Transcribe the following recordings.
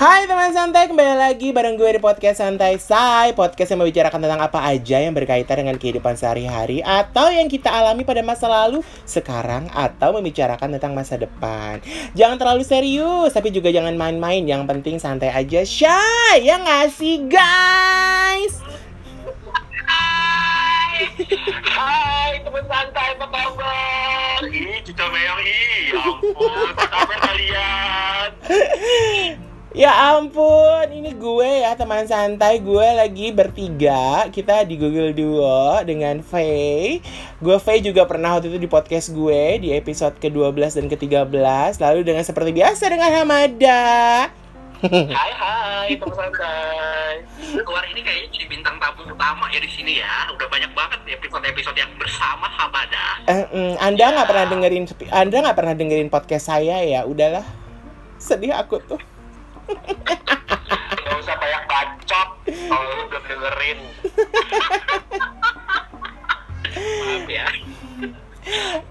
Hai teman santai, kembali lagi bareng gue di podcast Santai Say Podcast yang membicarakan tentang apa aja yang berkaitan dengan kehidupan sehari-hari Atau yang kita alami pada masa lalu, sekarang, atau membicarakan tentang masa depan Jangan terlalu serius, tapi juga jangan main-main Yang penting santai aja, Shy Ya nggak sih guys? Hai, hai teman santai apa kabar? Ih, Cica Meong, ih, ya ampun, apa kalian? Ya ampun, ini gue ya teman santai gue lagi bertiga. Kita di Google Duo dengan Faye. Gue Faye juga pernah waktu itu di podcast gue di episode ke-12 dan ke-13 Lalu dengan seperti biasa dengan Hamada. Hai, hai, teman santai. Keluar ini kayaknya jadi bintang tamu utama ya di sini ya. Udah banyak banget episode-episode yang bersama Hamada. Eh, mm, Anda nggak pernah dengerin Anda nggak pernah dengerin podcast saya ya? Udahlah. Sedih aku tuh Gak usah banyak bacot kalau lu dengerin. Maaf ya.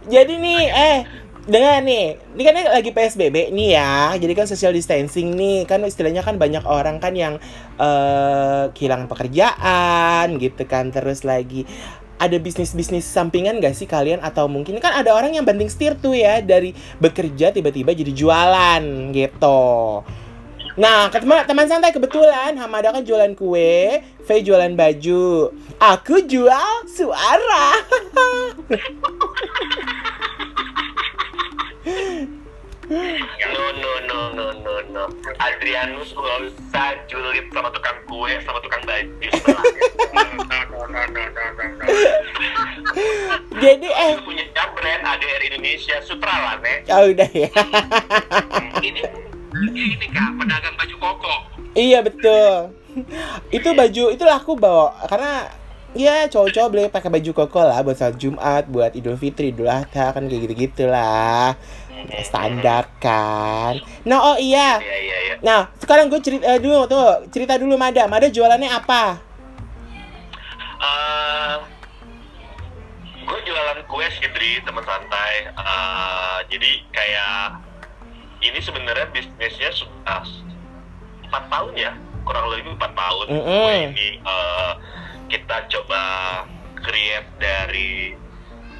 Jadi nih, eh dengan nih, ini kan lagi PSBB nih ya, jadi kan social distancing nih, kan istilahnya kan banyak orang kan yang eh kehilangan pekerjaan gitu kan, terus lagi ada bisnis-bisnis sampingan gak sih kalian atau mungkin kan ada orang yang banting setir tuh ya dari bekerja tiba-tiba jadi jualan gitu. Nah, ke teman, teman santai kebetulan Hamada kan jualan kue, Faye jualan baju, aku jual suara. No, no, no, no, no, no. Adrianus gak usah julid sama tukang kue, sama tukang baju. No, no, no, no, no, no. Jadi eh, punya brand ADR Indonesia Sutra lah, Nek. oh udah ya. ini ini kak pedagang baju koko Iya betul. itu baju itulah aku bawa karena ya cowok-cowok beli pakai baju koko lah buat saat Jumat, buat Idul Fitri, Idul Adha kan kayak gitu-gitu lah. Standar kan. Nah, oh iya. iya iya iya Nah, sekarang gue cerita eh, dulu tuh, cerita dulu Mada. Mada jualannya apa? Eh, gue jualan kue sih Dri teman santai Eh, jadi kayak ini sebenarnya bisnisnya sudah empat tahun ya. Kurang lebih empat tahun. Mm-mm. kue ini eh, kita coba create dari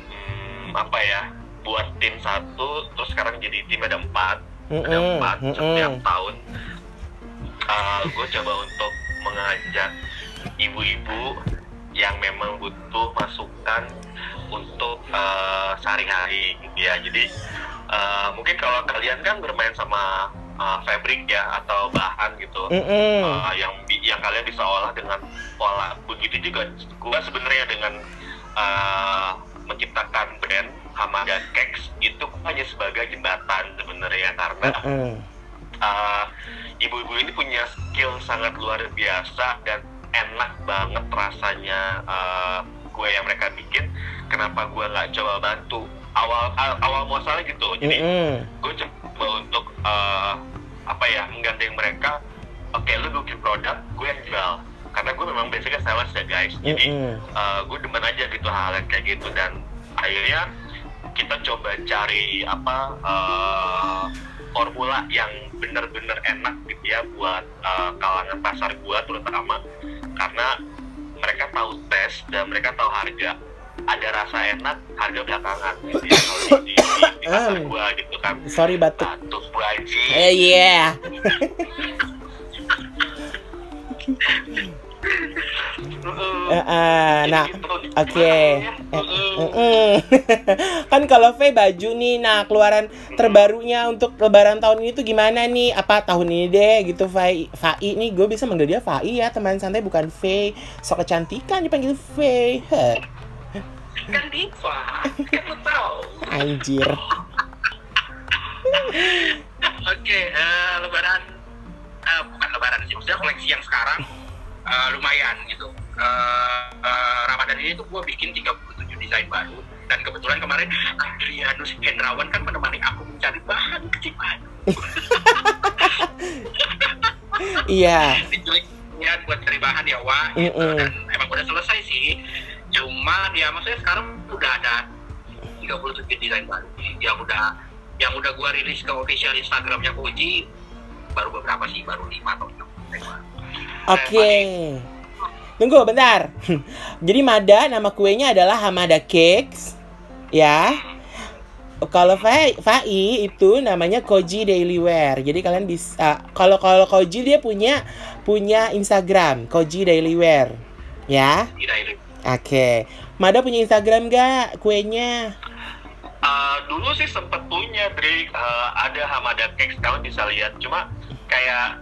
hmm, apa ya buat tim satu terus sekarang jadi tim ada empat. Ada Mm-mm, empat mm-mm. setiap tahun. Gue coba untuk mengajak ibu-ibu yang memang butuh masukan untuk eh, sehari-hari gitu ya. Jadi eh, mungkin kalau kalian kan bermain sama eh, fabric ya atau bahan gitu Mm-mm. eh, yang bi- yang kalian bisa olah dengan pola begitu juga gue sebenarnya dengan eh, menciptakan brand Hamada Cakes itu hanya sebagai jembatan sebenarnya karena Mm-mm. uh, ibu-ibu ini punya skill sangat luar biasa dan enak banget rasanya uh, kue yang mereka bikin. Kenapa gue nggak coba bantu awal awal, awal muasalnya gitu. Jadi Mm-mm. gue coba untuk uh, apa ya menggandeng mereka. Oke, lu bikin produk, gue yang jual. Karena gue memang basicnya sales ya guys. Jadi Mm-mm. uh, gue demen aja gitu hal yang kayak gitu dan akhirnya kita coba cari apa uh, formula yang bener-bener enak gitu ya buat uh, kalangan pasar gua terutama karena mereka tahu tes dan mereka tahu harga ada rasa enak harga belakangan gitu ya kalau di, di, di pasar Hmm. gua gitu kan Sorry batuk. batuk bu Haji Eh yeah. Mm-mm. Eh, eh, nah, Gitu. Oke. Eh, Mm-mm. mm-mm. kan kalau V baju nih, nah keluaran terbarunya untuk Lebaran tahun ini tuh gimana nih? Apa tahun ini deh gitu Fai? Fai nih, gue bisa manggil dia Fai ya teman santai bukan V. Sok kecantikan dipanggil V. Heh, kan diva kan lu tahu Anjir. Oke, eh, lebaran eh, bukan lebaran sih, maksudnya koleksi yang sekarang eh, lumayan gitu. Eh, eh, Ramadan ini tuh gue bikin 37 desain baru dan kebetulan kemarin Adrianus Hendrawan kan menemani aku mencari bahan kecil bahan. Iya. ya buat cari bahan ya wah gitu. Mm-mm. dan emang udah selesai sih cuman ya maksudnya sekarang udah ada 37 desain baru yang udah yang udah gua rilis ke official Instagramnya Koji baru beberapa sih baru lima atau enam Oke. Tunggu bentar. Jadi Mada nama kuenya adalah Hamada Cakes. Ya. Kalau Fai, Fai itu namanya Koji Daily Wear. Jadi kalian bisa kalau kalau Koji dia punya punya Instagram Koji Daily Wear. Ya. tidak Oke. Mada punya Instagram gak kuenya? Eh, dulu sih sempet punya Dri. Eh, ada Hamada Cakes kalian bisa lihat. Cuma kayak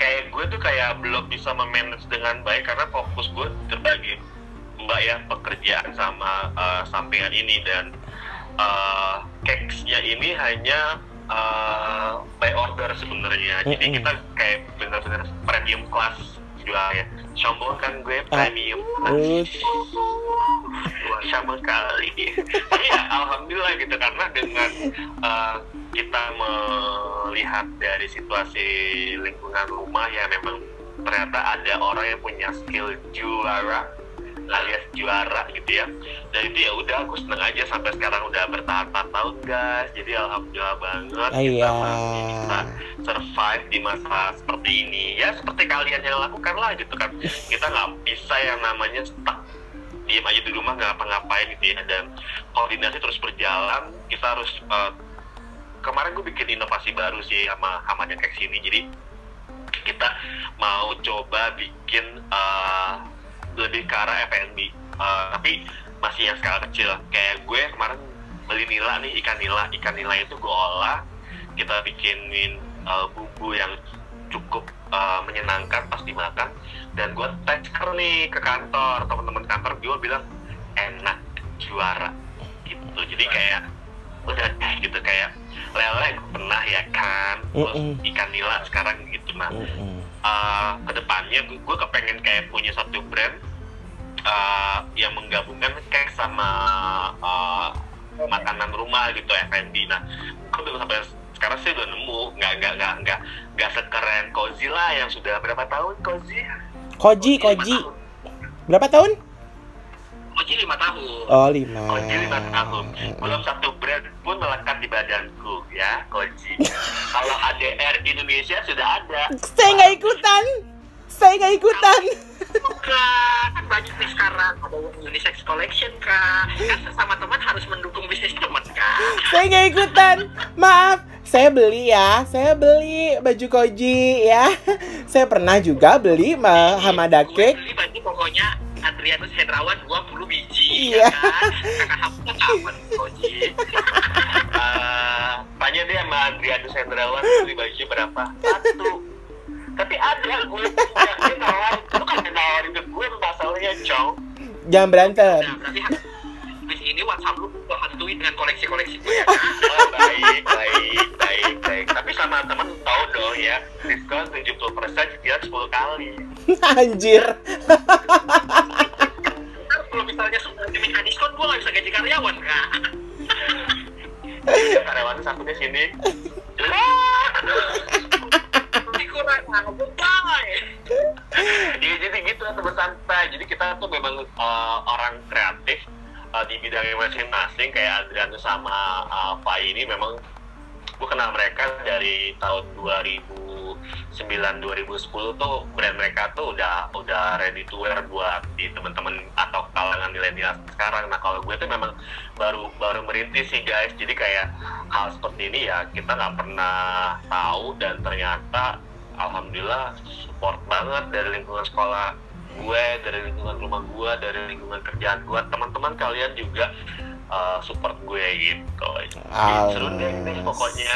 kayak gue tuh kayak belum bisa memanage dengan baik karena fokus gue terbagi mbak ya pekerjaan sama eh, sampingan ini. Dan eh, cakesnya ini hanya eh, by order sebenarnya. Jadi kita kayak bener-bener premium class jual ya sombong kan gue Ah. premium Uh, sama kali. Tapi ya alhamdulillah gitu karena dengan uh, kita melihat dari situasi lingkungan rumah ya memang ternyata ada orang yang punya skill juara alias juara gitu ya dan itu ya udah aku seneng aja sampai sekarang udah bertahan 4 tahun guys jadi alhamdulillah banget kita Iya. masih bisa survive di masa seperti ini. Ya seperti kalian yang lakukan lah gitu kan. Kita nggak bisa yang namanya stuck. Diem aja di rumah nggak ngapa-ngapain gitu ya. Dan koordinasi terus berjalan kita harus eh, kemarin gue bikin inovasi baru sih sama sama kayak sini jadi kita mau coba bikin eh, lebih ke arah F&B Eh, tapi masih yang skala kecil. Kayak gue kemarin beli nila nih ikan nila. Ikan nila itu gue olah kita bikinin eh, bumbu yang cukup eh, menyenangkan pas dimakan dan gue teker nih ke kantor. Teman-teman kantor gue bilang enak juara. Gitu. Jadi kayak udah deh gitu kayak lele pernah ya kan? Terus ikan nila sekarang gitu nah uh, ke depannya gue kepengen kayak punya satu brand uh, yang menggabungkan kayak sama uh, makanan rumah gitu F&B nah gue belum sampai sekarang sih udah nemu nggak nggak nggak nggak nggak sekeren Cozy lah yang sudah berapa tahun Cozy Koji, Koji. Berapa tahun? Koji lima tahun Oh, lima. Koji lima tahun belum satu brand pun melekat di badanku ya Koji kalau ADR Indonesia sudah ada Saya nggak ikutan. Saya nggak ikutan. Kak, kan banyak nih sekarang ada yang unisex collection kak kan sesama teman harus mendukung bisnis teman kak Saya nggak ikutan. Maaf. Saya beli ya. Saya beli baju Koji ya. Saya pernah juga beli ma- Hamada Gue Cake. beli baju pokoknya Adrianus Hendrawan 20 biji Iya. ya kan kakak Hamka kapan Koji Eh, tanya dia sama Adrianus Hendrawan beli baju berapa satu tapi ada gue punya dia nawarin. Lu kan nawarin ke gue masalahnya cong Jangan berantem. nah berarti habis ini WhatsApp lu gue hantui dengan koleksi-koleksi gue ya oh, baik baik baik baik. Tapi sama temen tahu dong ya diskon 70% cicilan 10 kali. Anjir. Kalau misalnya sudah minta diskon gue gak bisa gaji karyawan kak. Karyawan satu di sini Iya jadi gitu teman santai. Jadi kita tuh memang uh, orang kreatif uh, di bidangnya masing-masing kayak Adriano sama uh, Fai ini memang gue kenal mereka dari tahun 2009 2010 tuh brand mereka tuh udah udah ready to wear buat di teman-teman atau kalangan milenial sekarang. Nah kalau gue tuh memang baru baru merintis sih guys. Jadi kayak hal seperti ini ya kita nggak pernah tahu dan ternyata alhamdulillah support banget dari lingkungan sekolah gue, dari lingkungan rumah gue, dari lingkungan kerjaan gue, teman-teman kalian juga uh, support gue gitu. Seru deh nih pokoknya.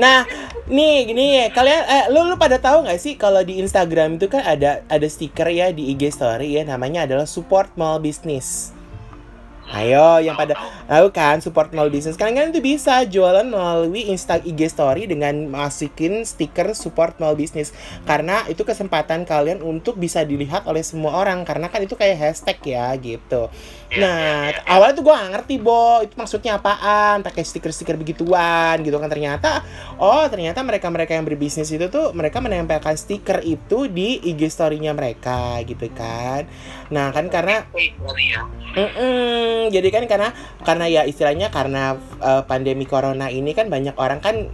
Nah, nih gini ya, kalian eh, lu lu pada tahu nggak sih kalau di Instagram itu kan ada ada stiker ya di IG story ya namanya adalah support mall business. Ayo yang pada tahu kan support mall business. Kalian itu bisa jualan melalui Insta IG story dengan masukin stiker support mall business karena itu kesempatan kalian untuk bisa dilihat oleh semua orang karena kan itu kayak hashtag ya gitu. Iya, Nah, iya, iya. awalnya tuh gue gak ngerti, Bo. Itu maksudnya apaan? Pakai stiker-stiker begituan gitu kan. Ternyata, oh ternyata mereka-mereka yang berbisnis itu tuh, mereka menempelkan stiker itu di IG story-nya mereka gitu kan. Nah, kan karena sorry ya Mm-mm. jadi kan karena karena ya istilahnya karena uh, pandemi corona ini kan banyak orang kan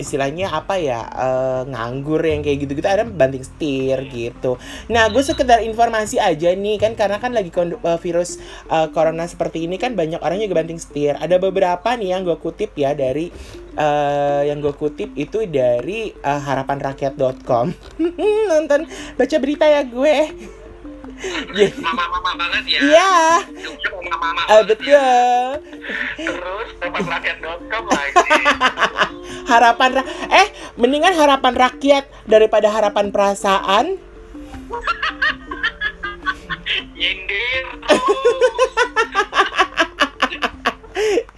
istilahnya apa ya eh, nganggur yang kayak gitu-gitu ada banting setir gitu. Nah gue sekedar informasi aja nih kan karena kan lagi kon- eh, virus eh, corona seperti ini kan banyak orang juga banting setir. Ada beberapa nih yang gue kutip ya dari eh, yang gue kutip itu dari eh, harapanrakyat.com. Nonton baca berita ya gue. Jadi- Mama-mama banget ya. Iya, mama-mama eh, banget ya. betul. Terus rakyat.com lagi. Harapan ra- eh mendingan harapan rakyat daripada harapan perasaan. Nyindir.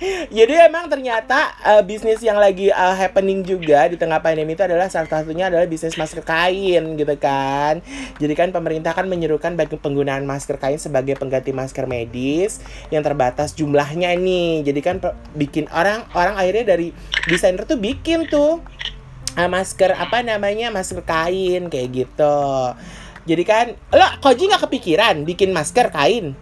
Jadi emang ternyata eh, bisnis yang lagi eh, happening juga di tengah pandemi itu adalah salah satunya adalah bisnis masker kain gitu kan. Jadi kan pemerintah kan menyerukan bagi penggunaan masker kain sebagai pengganti masker medis yang terbatas jumlahnya nih. Jadi kan bikin orang orang akhirnya dari desainer tuh bikin tuh eh, masker apa namanya masker kain kayak gitu. Jadi kan lo Koji nggak kepikiran bikin masker kain?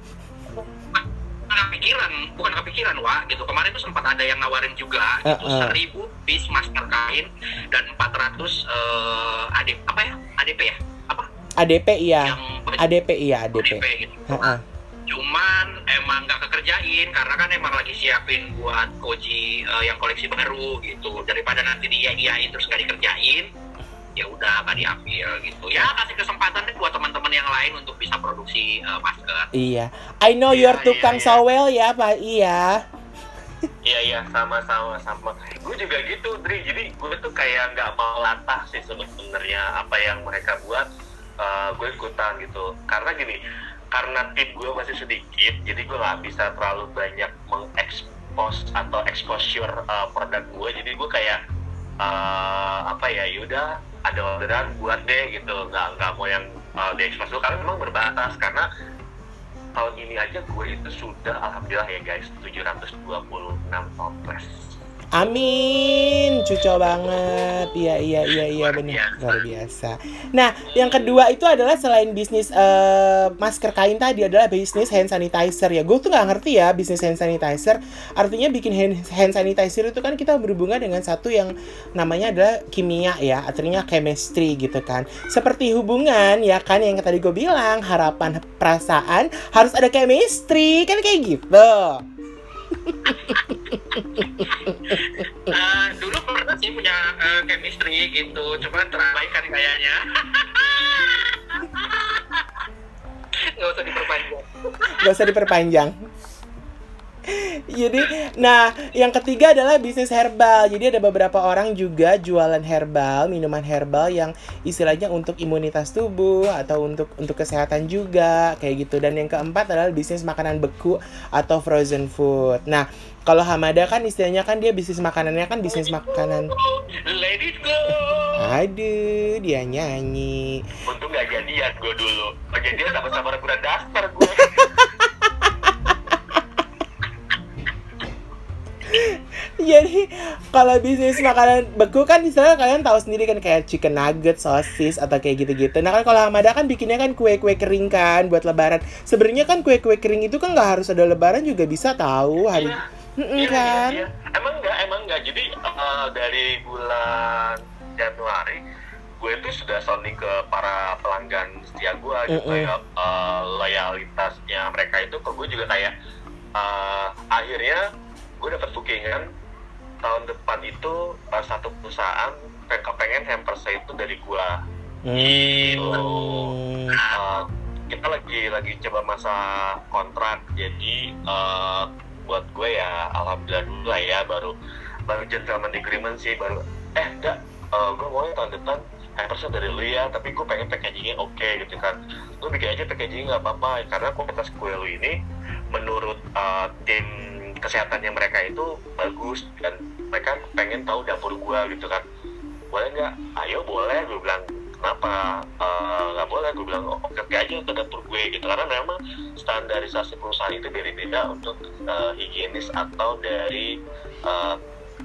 Bukan kepikiran, bukan kepikiran, Wak, gitu. Kemarin tuh sempat ada yang nawarin juga, itu Uh-uh. seribu piece masker kain dan 400 eh ADP apa ya? ADP ya? Apa? ADP iya. Yang ADP iya ADP. ADP gitu. Heeh. Cuman emang nggak kekerjain karena kan emang lagi siapin buat Koji eh, yang koleksi baru gitu. Daripada nanti dia iyain terus nggak dikerjain, ya udah nggak diambil gitu. Ya kasih kesempatan deh buat teman-teman yang lain untuk bisa produksi eh, masker. Iya. I know Iya, you're tukang iya, iya. sawel ya, Pak. Iya. Iya iya sama-sama sama. Gue juga gitu, Dri. Jadi gue tuh kayak nggak mau latah sih sebenarnya apa yang mereka buat. eh, gue ikutan gitu. Karena gini, karena tim gue masih sedikit, jadi gue nggak bisa terlalu banyak mengekspos atau exposure eh, produk gue. Jadi gue kayak eh, apa ya, yaudah ada orderan buat deh gitu. Nggak nggak mau yang uh, diekspos dulu karena memang berbatas karena tahun ini aja gue itu sudah alhamdulillah ya guys 726 toples Amin, cuco banget. Iya, iya, iya, iya, benar. Luar biasa. Nah, yang kedua itu adalah selain bisnis eh, masker kain tadi adalah bisnis hand sanitizer ya. Gue tuh nggak ngerti ya bisnis hand sanitizer. Artinya bikin hand, hand sanitizer itu kan kita berhubungan dengan satu yang namanya adalah kimia ya. Artinya chemistry gitu kan. Seperti hubungan ya kan yang tadi gue bilang harapan perasaan harus ada chemistry kan kayak gitu. Eh, dulu pernah sih punya eh, chemistry gitu, cuman terabaikan kayaknya. Nggak usah diperpanjang. Gak usah diperpanjang. Jadi, nah, yang ketiga adalah bisnis herbal. Jadi ada beberapa orang juga jualan herbal, minuman herbal yang istilahnya untuk imunitas tubuh atau untuk untuk kesehatan juga kayak gitu. Dan yang keempat adalah bisnis makanan beku atau frozen food. Nah, kalau Hamada kan istilahnya kan dia bisnis makanannya kan bisnis makanan. Let it go. Aduh, dia nyanyi. untung gak jadian gue dulu oh, jadian sama sama bulan dasar gue Jadi kalau bisnis makanan beku kan istilahnya kalian tahu sendiri kan kayak chicken nugget, sosis atau kayak gitu-gitu. Nah kan kalau Hamada kan bikinnya kan kue-kue kering kan buat lebaran. Sebenarnya kan kue-kue kering itu kan nggak harus ada lebaran juga bisa tahu hari. Iya. Mm-mm, Iya, kan? iya, iya. emang enggak emang enggak jadi eh, dari bulan Januari gue tuh sudah sounding ke para pelanggan setia gue gitu Mm-mm. ya eh, loyalitasnya mereka itu ke gue juga kayak eh, akhirnya gue dapat bookingan tahun depan itu eh, satu perusahaan pengen kepengen hampersnya itu dari gue Hmm. Uh, kita lagi lagi coba masa kontrak. Jadi uh, buat gue ya alhamdulillah dulu lah ya baru baru gentleman agreement sih baru eh enggak. Uh, gue mau tahun depan hampersnya dari lu ya tapi gue pengen packagingnya oke gitu kan. Lu bikin aja packagingnya nggak apa-apa. Karena kualitas kue lu ini menurut uh, tim kesehatannya mereka itu bagus dan mereka pengen tahu dapur gue gitu kan. Boleh nggak? Ayo boleh gue bilang kenapa? Eh, nggak boleh. Gue bilang oh, oke aja ke dapur gue gitu. Karena memang standarisasi perusahaan itu beda-beda untuk eh, higienis atau dari ah,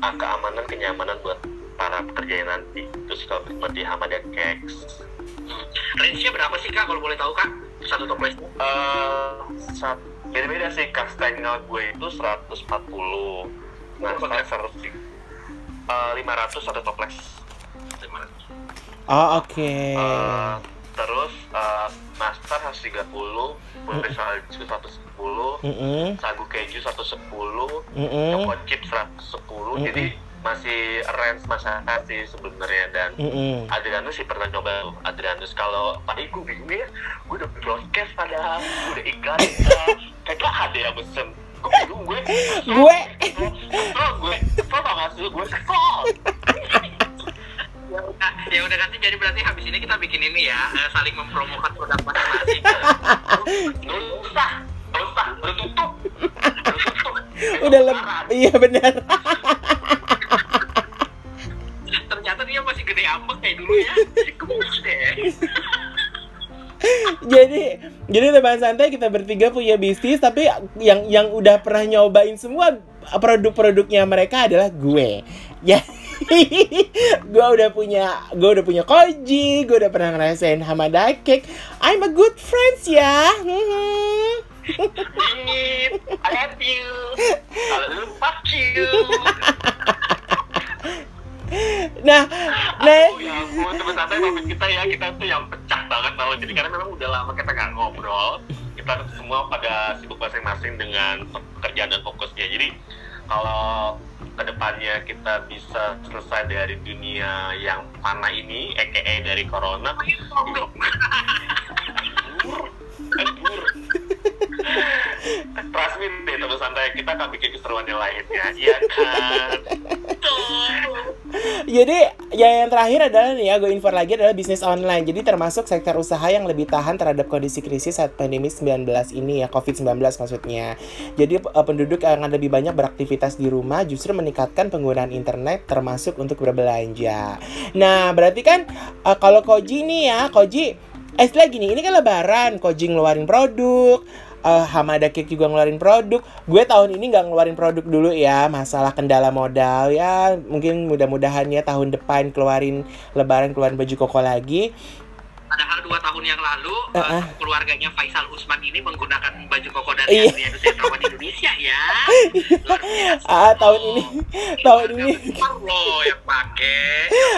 keamanan kenyamanan buat para pekerja nanti. Terus kalau seperti Hamada Cakes Range-nya berapa sih kak kalau boleh tahu kak? Satu toples. eh sat- beda-beda sih kastengel gue itu 140 nah saya 100 eh, 500 satu toples. Oh, oke. Eh, terus eh, master harus 30, putri salju 110, Mm-mm, sagu keju 110, mm-mm, choco chip 110. Jadi masih range masyarakat sih sebenarnya dan mm-mm. Adrianus sih pernah coba tuh Adrianus kalau tadi gue bingung ya gue udah broadcast padahal gue udah iklan ya. kagak ada yang pesen gue bingung gue Gue. gue kesel banget sih gue kesel ya udah ya udah nanti jadi berarti habis ini kita bikin ini ya eh, saling mempromokan produk masing-masing nggak usah nggak usah udah tutup udah tutup Udah lem, iya benar. Ternyata dia masih gede ambek kayak dulu ya. Gemes deh. Jadi jadi teman santai kita bertiga punya bisnis tapi yang yang udah pernah nyobain semua produk-produknya mereka adalah gue. Ya gue udah punya gue udah punya koji gue udah pernah ngerasain hamada cake. I'm a good friends ya. I love you. Lu fuck you nah nah Oh ya ampun, teman santai topik kita ya, kita tuh yang pecah banget tau Jadi karena memang udah lama kita nggak ngobrol Kita semua pada sibuk masing-masing dengan pekerjaan dan fokusnya. Jadi kalau ke depannya kita bisa selesai dari dunia yang panah ini, aka dari corona kabur Trust me deh teman santai, kita akan bikin keseruan yang lainnya, iya kan? Jadi ya yang terakhir adalah nih ya gue info lagi adalah bisnis online. Jadi termasuk sektor usaha yang lebih tahan terhadap kondisi krisis saat pandemi 19 ini ya COVID-19 maksudnya. Jadi eh, penduduk yang lebih banyak beraktivitas di rumah justru meningkatkan penggunaan internet termasuk untuk berbelanja. Nah, berarti kan eh, kalau Koji nih ya, Koji eh lagi nih, ini kan lebaran, Koji ngeluarin produk, eh, Hamada Cake juga ngeluarin produk. Gue tahun ini nggak ngeluarin produk dulu ya, masalah kendala modal ya. Mungkin mudah-mudahan ya tahun depan keluarin Lebaran keluarin baju koko lagi. padahal dua tahun yang lalu Uh-uh. eh, keluarganya Faisal Usman ini menggunakan baju koko dari Iya. Indonesia ya Ah, tahun ini, tahun ini. lo yang pakai ya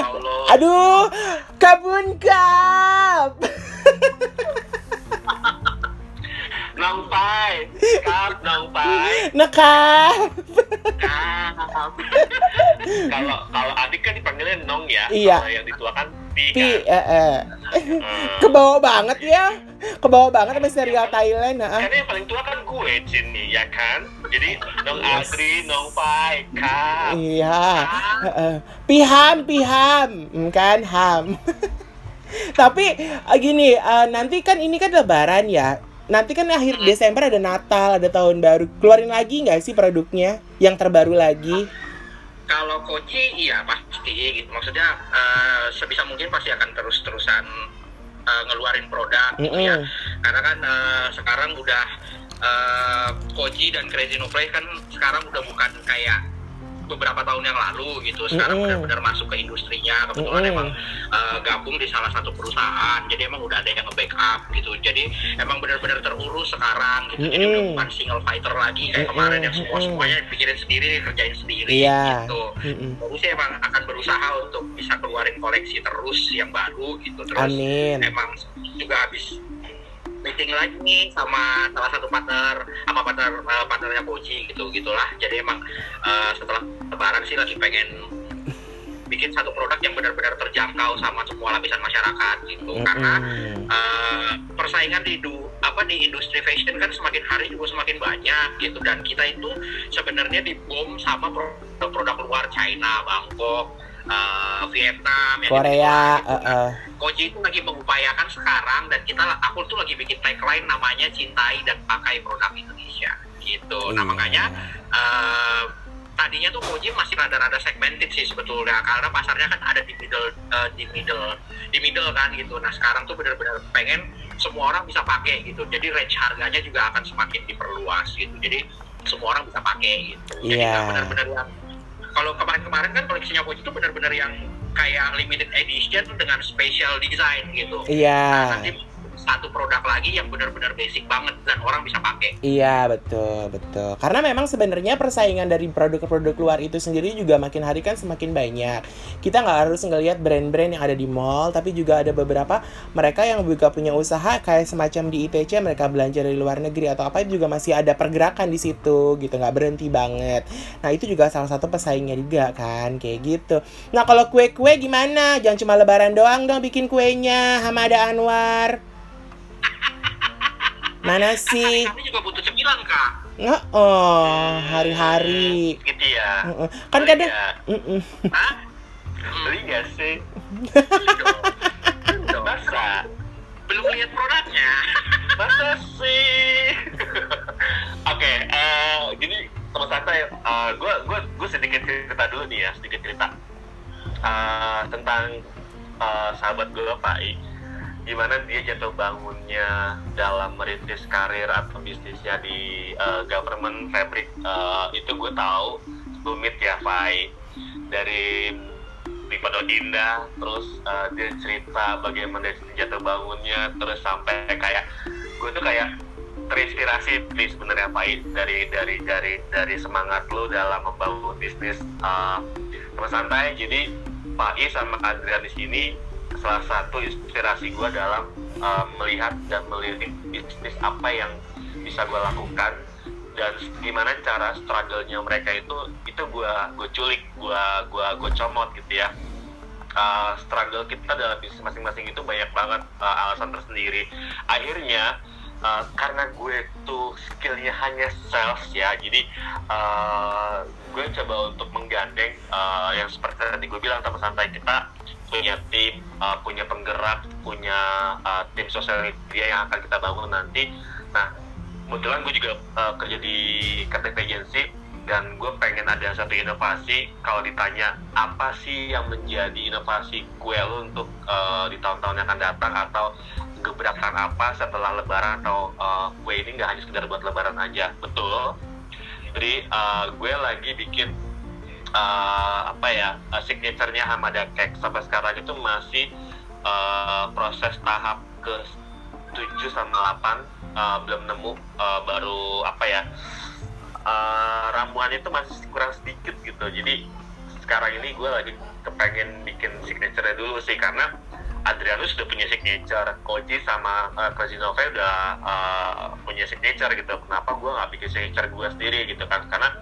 Aduh, kabun kap. Nong Pai, kap, Nong Pai Nekap. Nah, Kalau kalau adik kan dipanggilnya Nong ya Iya. Kalau yang dituakan Pi Pi, kan eh, eh. Hmm. Kebawa banget ya. Kebawa banget sama serial Thailand. ah. Karena yang paling tua kan gue, Cin nih, ya kan? Jadi, Nong Yes. Adri, Nong Pai, Kap. Iya. eh, eh. Piham, piham, Hmm, kan ham. Tapi eh, gini, eh, nanti kan ini kan lebaran ya. Nanti kan akhir Desember ada Natal, ada tahun baru. Keluarin lagi nggak sih produknya yang terbaru lagi? kalau Koji iya pasti gitu maksudnya eh, sebisa mungkin pasti akan terus-terusan eh, ngeluarin produk gitu ya Mm-mm. karena kan eh, sekarang udah eh, Koji dan Crazy No Play kan sekarang udah bukan kayak beberapa tahun yang lalu gitu sekarang Mm-mm. benar-benar masuk ke industrinya kebetulan Mm-mm. emang eh, gabung di salah satu perusahaan jadi emang udah ada yang nge-backup gitu jadi emang benar-benar terurus sekarang gitu jadi udah bukan single fighter lagi kayak Mm-mm. kemarin yang semua semuanya pikirin sendiri kerjain sendiri Iya. gitu. Aku sih emang akan berusaha untuk bisa keluarin koleksi terus yang baru gitu terus Amin. emang juga habis meeting lagi nih sama salah satu partner sama partner eh, partnernya Koji gitu gitulah. Jadi emang eh, setelah lebaran sih lagi pengen bikin satu produk yang benar-benar terjangkau sama semua lapisan masyarakat gitu. Karena eh, persaingan di du, apa di industri fashion kan semakin hari juga semakin banyak gitu. Dan kita itu sebenarnya dibom sama produk-produk luar China, Bangkok, eh, Vietnam, yang Korea, eh, eh. Koji itu lagi mengupayakan sekarang dan kita aku tuh lagi bikin tagline namanya cintai dan pakai produk Indonesia gitu. Nah Iya. makanya eh, tadinya tuh Koji masih rada-rada segmented sih sebetulnya karena pasarnya kan ada di middle eh, di middle di middle kan gitu. Nah sekarang tuh benar-benar pengen semua orang bisa pakai gitu. Jadi range harganya juga akan semakin diperluas gitu. Jadi semua orang bisa pakai gitu. Jadi Iya. nggak benar-benar yang kalau kemarin-kemarin kan koleksinya Koji itu benar-benar yang kayak limited edition dengan special design gitu. Nah, Iya. nanti satu produk lagi yang benar-benar basic banget dan orang bisa pakai. Iya betul betul. Karena memang sebenarnya persaingan dari produk-produk luar itu sendiri juga makin hari kan semakin banyak. Kita nggak harus ngelihat brand-brand yang ada di mall, tapi juga ada beberapa mereka yang juga punya usaha kayak semacam di ITC mereka belanja dari luar negeri atau apa juga masih ada pergerakan di situ gitu nggak berhenti banget. Nah itu juga salah satu pesaingnya juga kan kayak gitu. Nah kalau kue-kue gimana? Jangan cuma Lebaran doang dong bikin kuenya, Hamada Anwar. Mana sih? Kami juga butuh cemilan kak. Nggak, oh, hari-hari. gitu ya Mm-mm. Kan Beli kadang, nggak? Mm-mm. Hah? beli nggak sih Beli dong. Beli masa Belum lihat produknya. masa sih oke eh, jadi teman santai eh, gue gue gue sedikit cerita dulu nih ya sedikit cerita Eh, tentang eh, sahabat gue Pak I gimana dia jatuh bangunnya dalam merintis karir atau bisnisnya di eh, government fabric. Eh, itu gue tahu rumit ya Pak I dari di Indah terus eh, dia cerita bagaimana dia jatuh bangunnya terus sampai kayak gue tuh kayak terinspirasi nih sebenarnya Pak I, dari dari dari dari semangat lo dalam membangun bisnis uh, santai. Jadi Pak sama Adrian di sini salah satu inspirasi gue dalam uh, melihat dan melirik bisnis apa yang bisa gue lakukan dan gimana cara struggle-nya mereka itu itu gue gue culik gue gue gue comot gitu ya. Uh, struggle kita dalam bisnis masing-masing itu banyak banget uh, alasan tersendiri. Akhirnya uh, karena gue tuh skillnya hanya sales ya jadi uh, gue coba untuk menggandeng uh, yang seperti tadi gue bilang teman santai kita punya tim uh, punya penggerak punya uh, tim sosial media yang akan kita bangun nanti. Nah kebetulan gue juga uh, kerja di KTP Agency dan gue pengen ada satu inovasi. Kalau ditanya apa sih yang menjadi inovasi kue lo untuk uh, di tahun-tahun yang akan datang? Atau gebrakan apa setelah lebaran? Atau uh, kue ini nggak hanya sekedar buat lebaran aja. Betul. Jadi uh, gue lagi bikin uh, apa ya uh, signaturenya Hamada Cake sampai sekarang itu masih uh, proses tahap ke 7 sama 8 uh, belum nemu uh, baru apa ya uh, ramuan itu masih kurang sedikit gitu jadi sekarang ini gue lagi kepengen bikin signature dulu sih karena Adrianus sudah punya signature, Koji sama uh, Krasinova udah uh, punya signature gitu. Kenapa gue nggak bikin signature gue sendiri gitu kan? Karena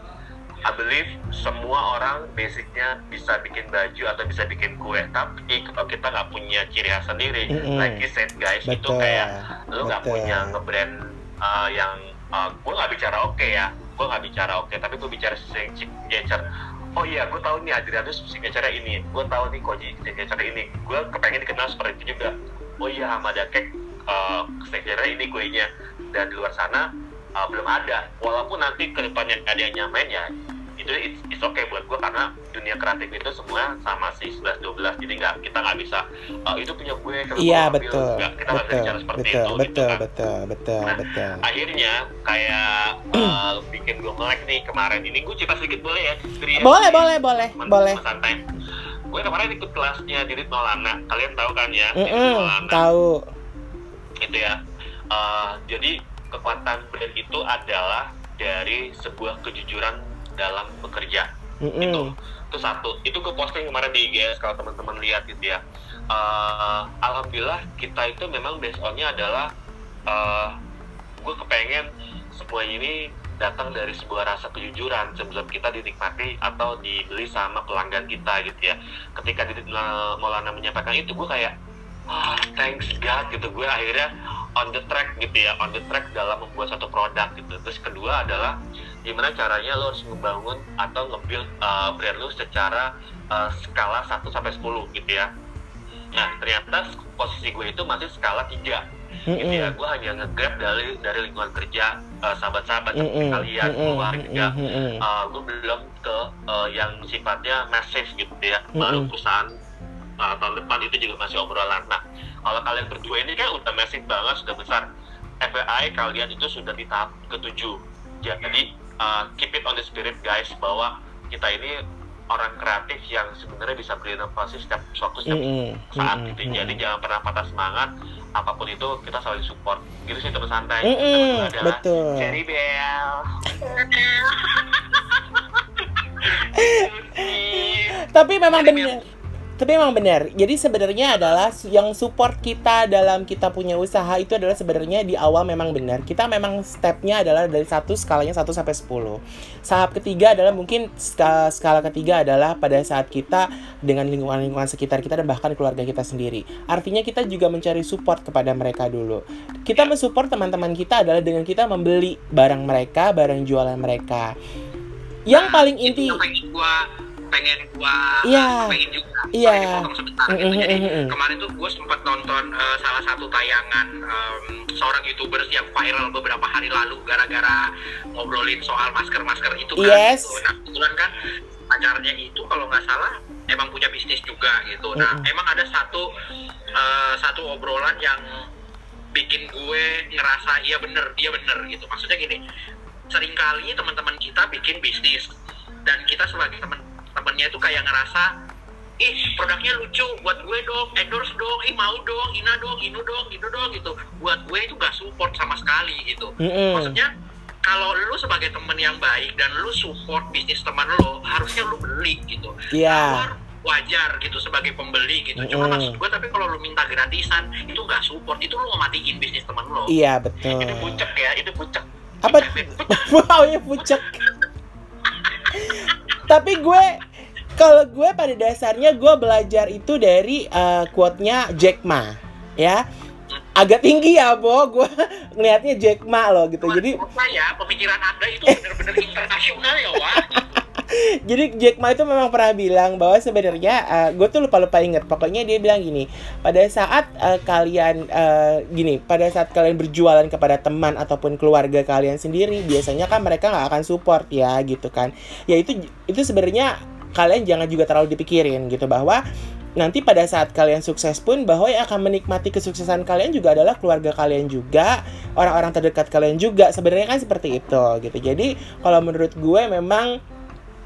I believe semua orang basicnya bisa bikin baju atau bisa bikin kue, tapi kalau kita nggak punya ciri khas sendiri, Mm-mm. like you said guys, itu Betul. kayak lu nggak punya nge-brand uh, yang uh, gue nggak bicara oke ya, gue nggak bicara oke, tapi gue bicara signature. Oh iya, gue tahu nih Adrianus signature ini, gue tahu nih Koji signature ini, gue kepengen dikenal seperti itu juga. Oh iya, Hamada Cake uh, signature ini kuenya, dan di luar sana uh, belum ada. Walaupun nanti ke depannya ada yang nyamain ya, itu it's, it's okay buat gue karena dunia kreatif itu semua sama sih 11 12 jadi nggak kita nggak bisa uh, itu punya gue kalau Iya betul, nggak, kita nggak bisa bicara seperti betul, itu gitu betul, kan. betul, betul, Nah, betul. akhirnya kayak uh, bikin gue melek nih kemarin ini. Gue cerita sedikit boleh ya? Diri ya? Boleh, boleh, boleh, boleh. santai. Gue kemarin ikut kelasnya Dirit Maulana. Kalian tahu kan ya? Mm-mm, Maulana. tahu. gitu ya. Uh, jadi kekuatan brand itu adalah dari sebuah kejujuran dalam bekerja. Itu Mm-mm. itu satu. Itu gue posting kemarin di IGS kalau teman-teman lihat gitu ya. Eh, alhamdulillah kita itu memang based on-nya adalah eh, gue kepengen semua ini datang dari sebuah rasa kejujuran sebelum kita dinikmati atau dibeli sama pelanggan kita gitu ya. Ketika Maulana menyampaikan itu gue kayak ah thanks God gitu. Gue akhirnya on the track gitu ya on the track dalam membuat satu produk gitu. Terus kedua adalah gimana caranya lo harus membangun atau nge-build uh, brand lo secara uh, skala 1 sampai 10 gitu ya? Nah ternyata posisi gue itu masih skala 3 gitu ya gue hanya nge-grab dari dari lingkungan kerja uh, sahabat-sahabat seperti Mm-mm. kalian Mm-mm. keluarga. Mm-mm. uh, gue belum ke uh, yang sifatnya massive gitu ya. Baru Mm-mm. perusahaan uh, tahun depan itu juga masih obrolan. Nah kalau kalian berdua ini kan udah massive banget sudah besar. FYI kalian itu sudah di tahap ketujuh. Jadi uh, keep it on the spirit guys bahwa kita ini orang kreatif yang sebenarnya bisa berinovasi setiap suatu setiap Mm-mm. saat Mm-mm. gitu jadi jangan pernah patah semangat apa pun itu kita selalu support gitu sih teman santai gue adalah betul. Cherry Bell Tapi memang benar. Tapi memang benar. Jadi sebenarnya adalah yang support kita dalam kita punya usaha itu adalah sebenarnya di awal memang benar. Kita memang stepnya adalah dari satu skalanya 1 sampai 10. Tahap ketiga adalah mungkin skala, skala ketiga adalah pada saat kita dengan lingkungan-lingkungan sekitar kita dan bahkan keluarga kita sendiri. Artinya kita juga mencari support kepada mereka dulu. Kita mensupport teman-teman kita adalah dengan kita membeli barang mereka, barang jualan mereka. Yang paling Itu inti yang pengen gua pengen gua Iya. pengen juga Iya. Sorry, dipotong sebentar gitu. Mm, mm, Jadi mm, mm. kemarin tuh gue sempat nonton eh, salah satu tayangan em, seorang youtubers yang viral beberapa hari lalu gara-gara ngobrolin soal masker-masker itu kan. Yes. Gitu. Nah kebetulan kan pacarnya itu kalau nggak salah emang punya bisnis juga gitu. Nah Mm-mm. emang ada satu eh, satu obrolan yang bikin gue ngerasa iya bener dia bener gitu. Maksudnya gini, sering kali teman-teman kita bikin bisnis dan kita sebagai teman-temannya itu kayak ngerasa ih produknya lucu buat gue dong endorse dong ih mau dong ina dong inu dong gitu dong gitu buat gue itu gak support sama sekali gitu Mm-mm. maksudnya kalau lu sebagai temen yang baik dan lu support bisnis teman lo harusnya lu beli gitu Iya. Tawar wajar gitu sebagai pembeli gitu cuma Mm-mm. maksud gue tapi kalau lu minta gratisan itu gak support itu lu ngematiin bisnis teman lo Iya betul. itu bucek ya itu bucek Apa? Wow ya pucek. Tapi gue kalau gue pada dasarnya gue belajar itu dari eh, quote-nya Jack Ma, ya. Agak tinggi ya, Bo. Gue ngelihatnya Jack Ma loh gitu. Jadi Menurut saya pemikiran anda itu benar-benar internasional ya Wak Jadi Jack Ma itu memang pernah bilang bahwa sebenarnya eh, gue tuh lupa lupa inget. Pokoknya dia bilang gini, pada saat eh, kalian eh, gini, pada saat kalian berjualan kepada teman ataupun keluarga kalian sendiri, biasanya kan mereka nggak akan support ya gitu kan. Ya itu itu sebenarnya kalian jangan juga terlalu dipikirin gitu bahwa nanti pada saat kalian sukses pun bahwa yang akan menikmati kesuksesan kalian juga adalah keluarga kalian juga orang-orang terdekat kalian juga sebenarnya kan seperti itu gitu jadi kalau menurut gue memang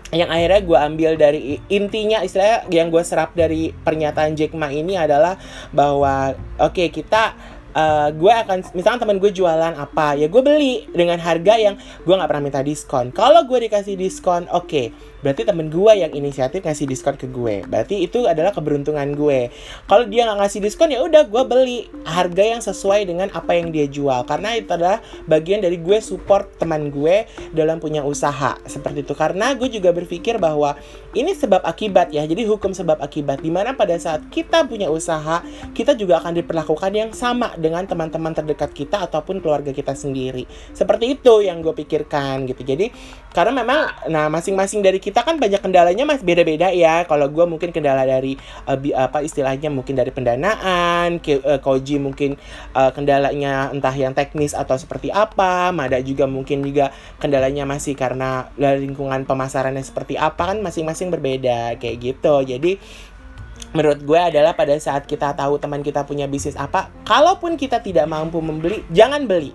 yang akhirnya gue ambil dari intinya istilahnya yang gue serap dari pernyataan Jack Ma ini adalah bahwa oke kita eh, gue akan misalnya teman gue jualan apa ya gue beli dengan harga yang gue nggak pernah minta diskon. Kalau gue dikasih diskon oke berarti temen gue yang inisiatif ngasih diskon ke gue. Berarti itu adalah keberuntungan gue. Kalau dia nggak ngasih diskon ya udah gue beli. Harga yang sesuai dengan apa yang dia jual. Karena itu adalah bagian dari gue support teman gue dalam punya usaha. Seperti itu. Karena gue juga berpikir bahwa ini sebab akibat ya. Jadi hukum sebab akibat. Di mana pada saat kita punya usaha kita juga akan diperlakukan yang sama dengan teman-teman terdekat kita ataupun keluarga kita sendiri. Seperti itu yang gue pikirkan gitu. Jadi karena memang nah masing-masing dari kita kan banyak kendalanya mas. Beda-beda ya. Kalau gue mungkin kendala dari bi- apa istilahnya mungkin dari pendanaan Ke- eh, Koji mungkin eh, kendalanya entah yang teknis atau seperti apa Mada juga mungkin juga kendalanya masih karena lingkungan pemasarannya seperti apa kan masing-masing berbeda kayak gitu. Jadi menurut gue adalah pada saat kita tahu teman kita punya bisnis apa kalaupun kita tidak mampu membeli jangan beli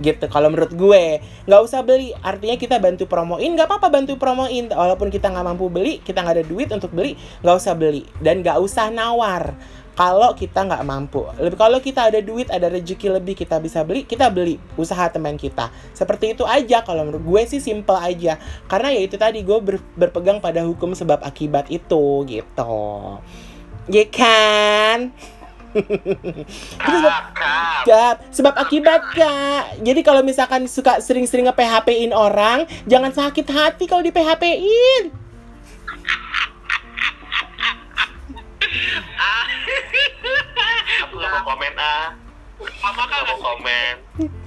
gitu kalau menurut gue. Nggak usah beli artinya kita bantu promoin nggak apa-apa bantu promoin. Walaupun kita nggak mampu beli kita nggak ada duit untuk beli nggak usah beli. Dan nggak usah nawar. Kalau kita nggak mampu. Lebih kalau kita ada duit ada rezeki lebih kita bisa beli kita beli usaha teman kita. Seperti itu aja kalau menurut gue sih simple aja. Karena ya itu tadi gue ber- berpegang pada hukum sebab akibat itu gitu. Ya kan Terus kakak Gap, sebab akibat kak. Jadi kalau misalkan suka sering-sering nge-PHP-in orang, jangan sakit hati kalau di PHP-in. nggak mau komen ah Mama kan nggak mau komen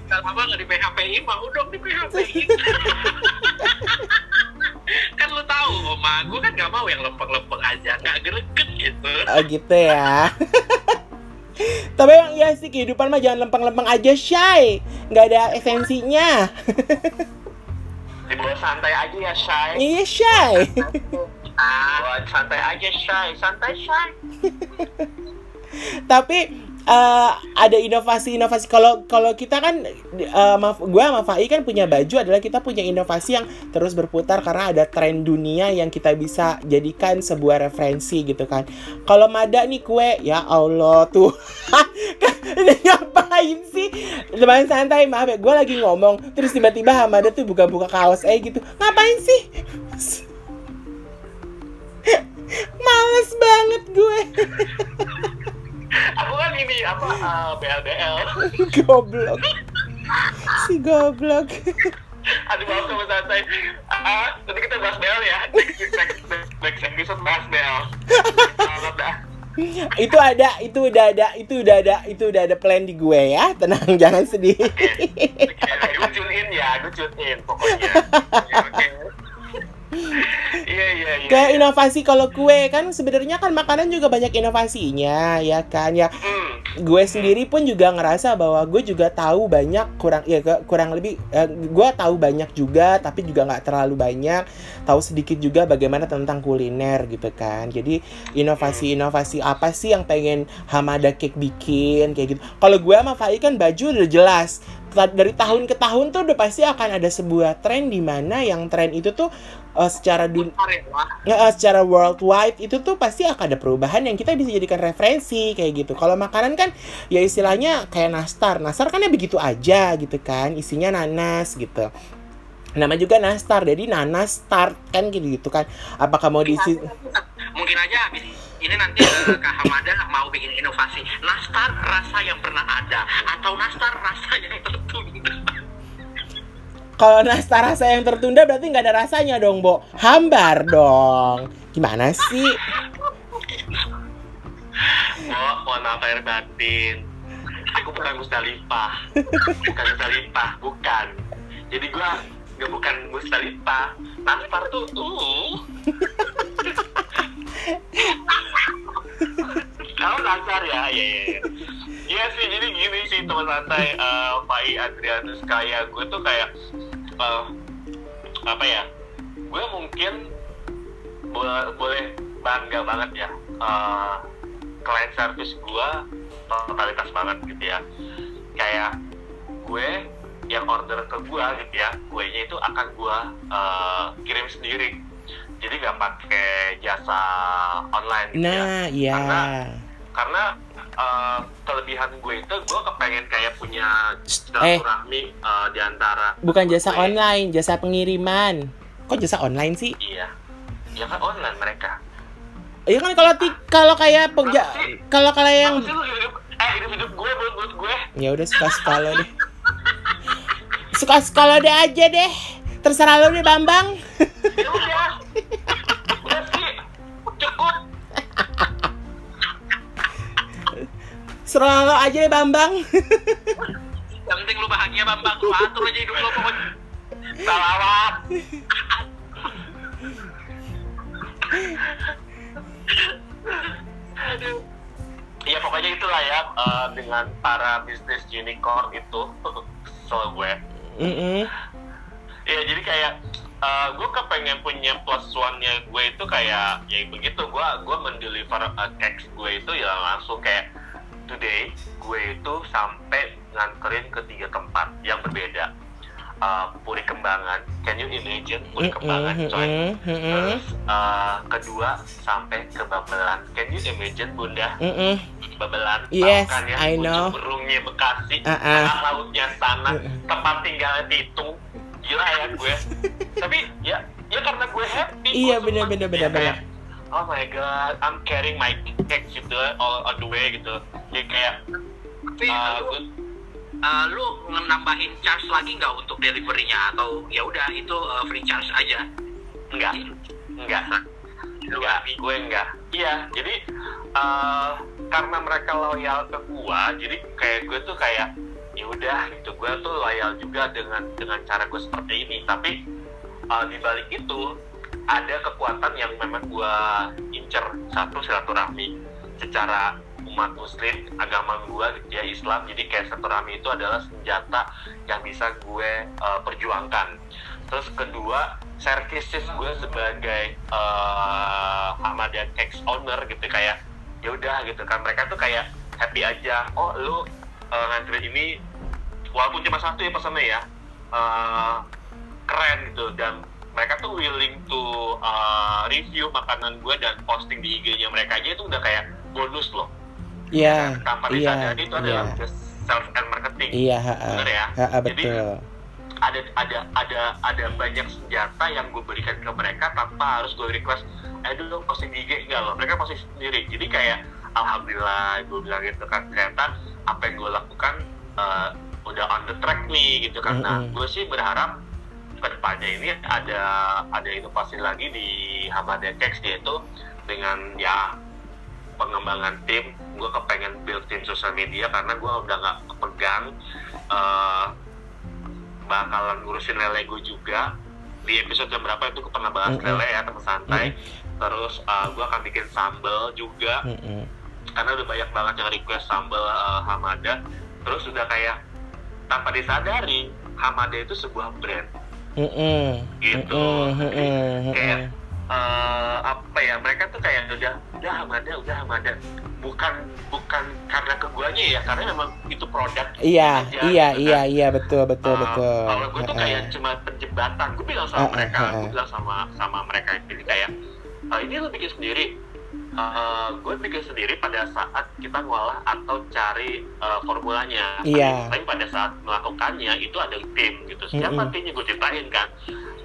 Gak apa nggak di PHP-in, mau dong di PHP-in. kan lu tahu, Oma, gue kan gak mau yang lempeng-lempeng aja, gak greget gitu. Oh gitu ya. Tapi emang iya sih kehidupan mah jangan lempeng-lempeng aja shy. Nggak ada esensinya. dibawa santai aja ya Shay iya shy. Ah, santai aja Shay santai Shay Tapi eh, ada inovasi-inovasi. Kalau kalau kita kan uh, gue sama Fai kan punya baju adalah kita punya inovasi yang terus berputar karena ada tren dunia yang kita bisa jadikan sebuah referensi gitu kan. Kalau Mada nih kue ya Allah tuh ini ngapain sih? Teman santai maaf ya gue lagi ngomong terus tiba-tiba Hamada tuh buka-buka kaos eh gitu. Ngapain sih? Males banget gue aku kan ini apa uh, BLBL goblok. Si goblok. Aduh maaf sama santai ah nanti kita bahas BL ya. Next episode bahas BL itu ada itu udah ada itu udah ada itu udah ada plan di gue ya. Tenang jangan sedih. Oke, gue tune in ya gue tune in pokoknya. Oke, oke iya iya iya kayak inovasi kalau kue kan sebenarnya kan makanan juga banyak inovasinya ya kan ya. Hmm. gue sendiri pun juga ngerasa bahwa gue juga tahu banyak kurang ya ke- kurang lebih eh, gue tahu banyak juga tapi juga nggak terlalu banyak. Tahu sedikit juga bagaimana tentang kuliner gitu kan. Jadi inovasi-inovasi apa sih yang pengen Hamada Cake bikin kayak gitu. Kalau gue sama Fai kan baju udah jelas. Dari tahun ke tahun tuh udah pasti akan ada sebuah tren di mana yang tren itu tuh eh, secara dun Bentar ya, Wak. Ya, eh, secara worldwide itu tuh pasti akan ada perubahan yang kita bisa jadikan referensi kayak gitu. Kalau makanan kan ya istilahnya kayak nastar. Nastar kan ya begitu aja gitu kan, isinya nanas gitu. Nama juga nastar, jadi nanas start kan gitu gitu kan. Apakah mau diisi mungkin aja habis ini nanti eh, Kak Hamada mau bikin inovasi nastar rasa yang pernah ada atau nastar rasa yang tertunda kalau nastar rasa yang tertunda berarti nggak ada rasanya dong, Bo. Hambar dong. Gimana sih? oh mohon maaf lahir batin aku bukan Mustalifah bukan Mustalifah bukan jadi gua nggak bukan Mustalifah Nastar tuh uh Kamu Nastar ya, iya iya. iya. Sih, jadi gini sih teman santai, eh Fai Adrianus kayak gue tuh kayak eh, apa ya? Gue mungkin boleh, boleh bangga banget ya. eh, client service gue totalitas banget gitu ya. Kayak gue yang order ke gue gitu ya, kuenya itu akan gue eh, kirim sendiri. Jadi nggak pakai jasa online gitu ya Nah, iya. Karena- karena uh, kelebihan gue itu gue kepengen kayak punya Eh. silaturahmi uh, di antara Bukan jasa gue- online, jasa pengiriman. Kok jasa online sih? iya ya kan online mereka Iya kan kalau ti- kalau kayak pengja kalau kalau yang Apa sih lu hidup eh hidup hidup gue buat buat gue ya udah suka suka lo deh. Suka suka lo deh aja deh. Terserah lo deh Bambang. ya udah Serah lo aja deh Bambang. yang penting lu bahagia bambang lu atur aja hidup lu pokoknya salawat Aduh. Ya pokoknya itulah ya eh, dengan para bisnis unicorn itu so gue Mm-mm. Iya jadi kayak uh, gue kepengen punya plus one nya gue itu kayak ya begitu gue gue mendeliver uh, cakes gue itu ya langsung kayak today gue itu sampai nganterin ke tiga tempat yang berbeda. Uh, Puri Kembangan. Can you imagine Puri Kembangan coy? terus uh, kedua sampai ke Babelan. Can you imagine Bunda. Babelan Yes, kan ya? I know. berungnya Bekasi. Ah. tengah lautnya sana. Tempat tinggalnya Bitung gila ya gue. Tapi ya ya karena gue happy Iya, bener, bener, bener, kayak, oh my god I'm carrying my cakes gitu all on the way gitu. Ya kayak tapi uh, lu, eh, lu nambahin charge lagi nggak untuk deliverynya? Atau ya udah itu eh, free charge aja? Enggak enggak enggak gue enggak iya jadi uh, karena mereka loyal ke gue jadi kayak gue tuh kayak ya udah gitu. Gue tuh loyal juga dengan dengan cara gue seperti ini. Tapi uh, di balik itu ada kekuatan yang memang gue incer. Satu silaturahmi secara umat muslim agama gue gitu ya Islam. Jadi kayak silaturahmi itu adalah senjata yang bisa gue uh, perjuangkan. Terus kedua services gue sebagai uh, Hamadan Cakes owner gitu kayak ya udah gitu kan. Mereka tuh kayak happy aja. Oh lu uh, ngantri ini walaupun cuma satu ya pesannya ya. Uh, keren gitu. Dan mereka tuh willing to uh, review makanan gue dan posting di IG-nya mereka aja itu udah kayak bonus loh Iya, tanpa iya, disadari itu adalah iya. just self and marketing Iya, ha, ha. Bener ya? Ha, Jadi, betul. ada ada ada ada banyak senjata yang gue berikan ke mereka tanpa harus gue request eh dulu posting di IG enggak loh mereka posting sendiri jadi kayak alhamdulillah gue bilang gitu kan ternyata apa yang gue lakukan eh, udah on the track nih gitu kan nah Mm-mm. gue sih berharap ke depannya ini ada ada inovasi lagi di Hamada Cakes yaitu dengan ya pengembangan tim. Gue kepengen build tim sosial media karena gue udah nggak pegang eh, bakalan ngurusin lele gue juga. Di episode yang berapa itu gue pernah bahas Mm-mm. lele ya teman santai. Terus gue akan bikin sambal juga. Mm-mm. karena udah banyak banget yang request sambal eh, Hamada. Terus udah kayak tanpa disadari Hamada itu sebuah brand Mm-mm. Gitu. Mm-mm. Mm-mm. Kayak, eh, apa ya mereka tuh kayak udah udah Hamada udah Hamada bukan bukan karena ke guanya ya karena memang itu produk Iya, aja, iya, gitu iya, kan. iya, betul, betul, Uh, betul. Kalau gue tuh kayak cuma penjembatan. Gue bilang sama ah, mereka, ah, ah. gue bilang sama sama mereka jadi kayak "Ah, ini lo bikin sendiri. Uh, gue bikin sendiri pada saat kita ngolah atau cari uh, formulanya. Iya. Tapi, pada saat melakukannya itu ada tim gitu. Siapa Mm-mm. timnya gue ceritain kan.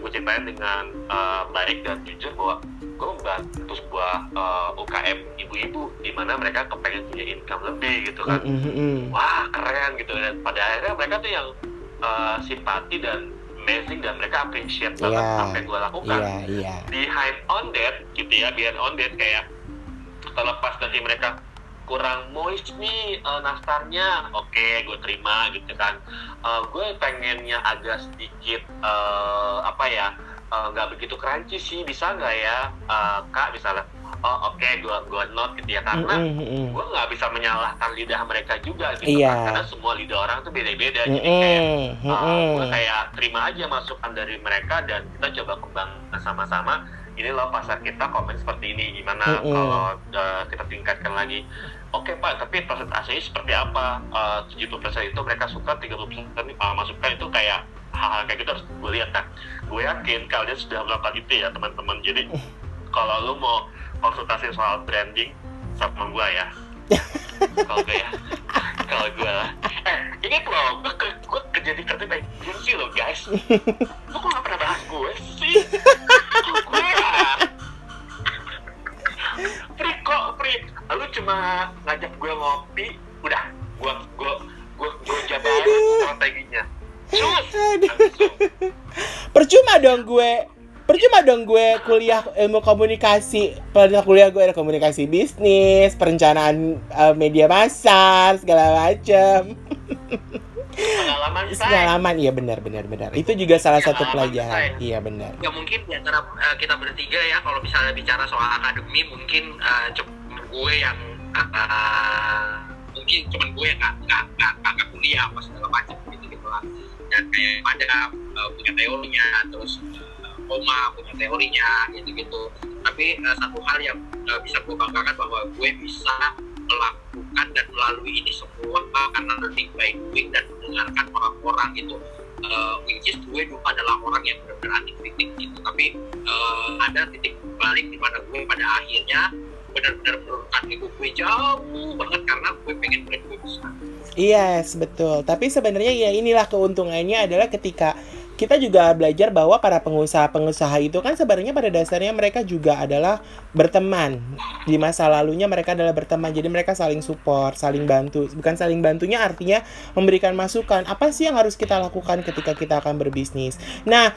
Gue ceritain dengan uh, baik dan jujur bahwa gue membantu sebuah uh, UKM ibu-ibu di mana mereka kepengen punya income lebih gitu kan Mm-mm, mm-mm. wah keren gitu dan pada akhirnya mereka tuh yang uh, simpati dan amazing dan mereka appreciate banget Iya. apa yang gue lakukan Iya, iya. behind on that gitu ya behind on that kayak terlepas dari mereka kurang moist nih uh, nastarnya. Oke gue terima gitu kan. Uh, gue pengennya agak sedikit uh, apa ya uh, nggak begitu crunchy sih. Bisa nggak ya uh, kak? Misalnya oh oke gue gue note gitu ya. Karena gue nggak bisa menyalahkan lidah mereka juga gitu Iya. kan. Karena semua lidah orang tuh beda-beda. Jadi kayak uh, gue kayak terima aja masukan dari mereka dan kita coba kembang sama-sama ini loh pasar kita komen seperti ini gimana Mm-mm. kalau uh, kita tingkatkan lagi. Oke pak tapi persentasenya seperti apa? Uh, 70% itu mereka suka 30% uh, masukan itu kayak hal-hal kayak gitu harus gue lihat. Kan gue yakin kalian sudah melakukan itu ya teman-teman. Jadi kalau lu mau konsultasi soal branding sama gue ya. Kalau gue ya. Kalau gue eh ingat loh gue, gue kerja di kreatif agency loh guys Gue kuliah ilmu komunikasi. Pada kuliah gue ada komunikasi bisnis Perencanaan eh, media massa Segala macam pengalaman Pengalaman, iya benar benar benar. Itu juga salah satu Pengalaman pelajaran. saya. Iya benar. Ya mungkin di antara eh, kita bertiga ya kalau misalnya bicara soal akademi mungkin cuma gue yang eh, mungkin cuma gue yang nggak nggak nggak kuliah apa segala macam gitu gitu lah. Dan kayak ada eh, punya teorinya terus eh, Oma punya teorinya gitu gitu tapi eh, satu hal yang eh, bisa gue banggakan bahwa gue bisa melakukan dan melalui ini semua karena learning by doing dan mendengarkan orang-orang gitu. Uh, which is gue dulu adalah orang yang benar-benar anti kritik gitu. Tapi uh, ada titik balik di mana gue pada akhirnya benar-benar menurunkan ego gue jauh banget karena gue pengen brand gue besar Yes, betul. Tapi sebenarnya ya inilah keuntungannya adalah ketika kita juga belajar bahwa para pengusaha-pengusaha itu kan sebenarnya pada dasarnya mereka juga adalah berteman. Di masa lalunya mereka adalah berteman. Jadi mereka saling support, saling bantu. Bukan saling bantunya artinya memberikan masukan. Apa sih yang harus kita lakukan ketika kita akan berbisnis? Nah,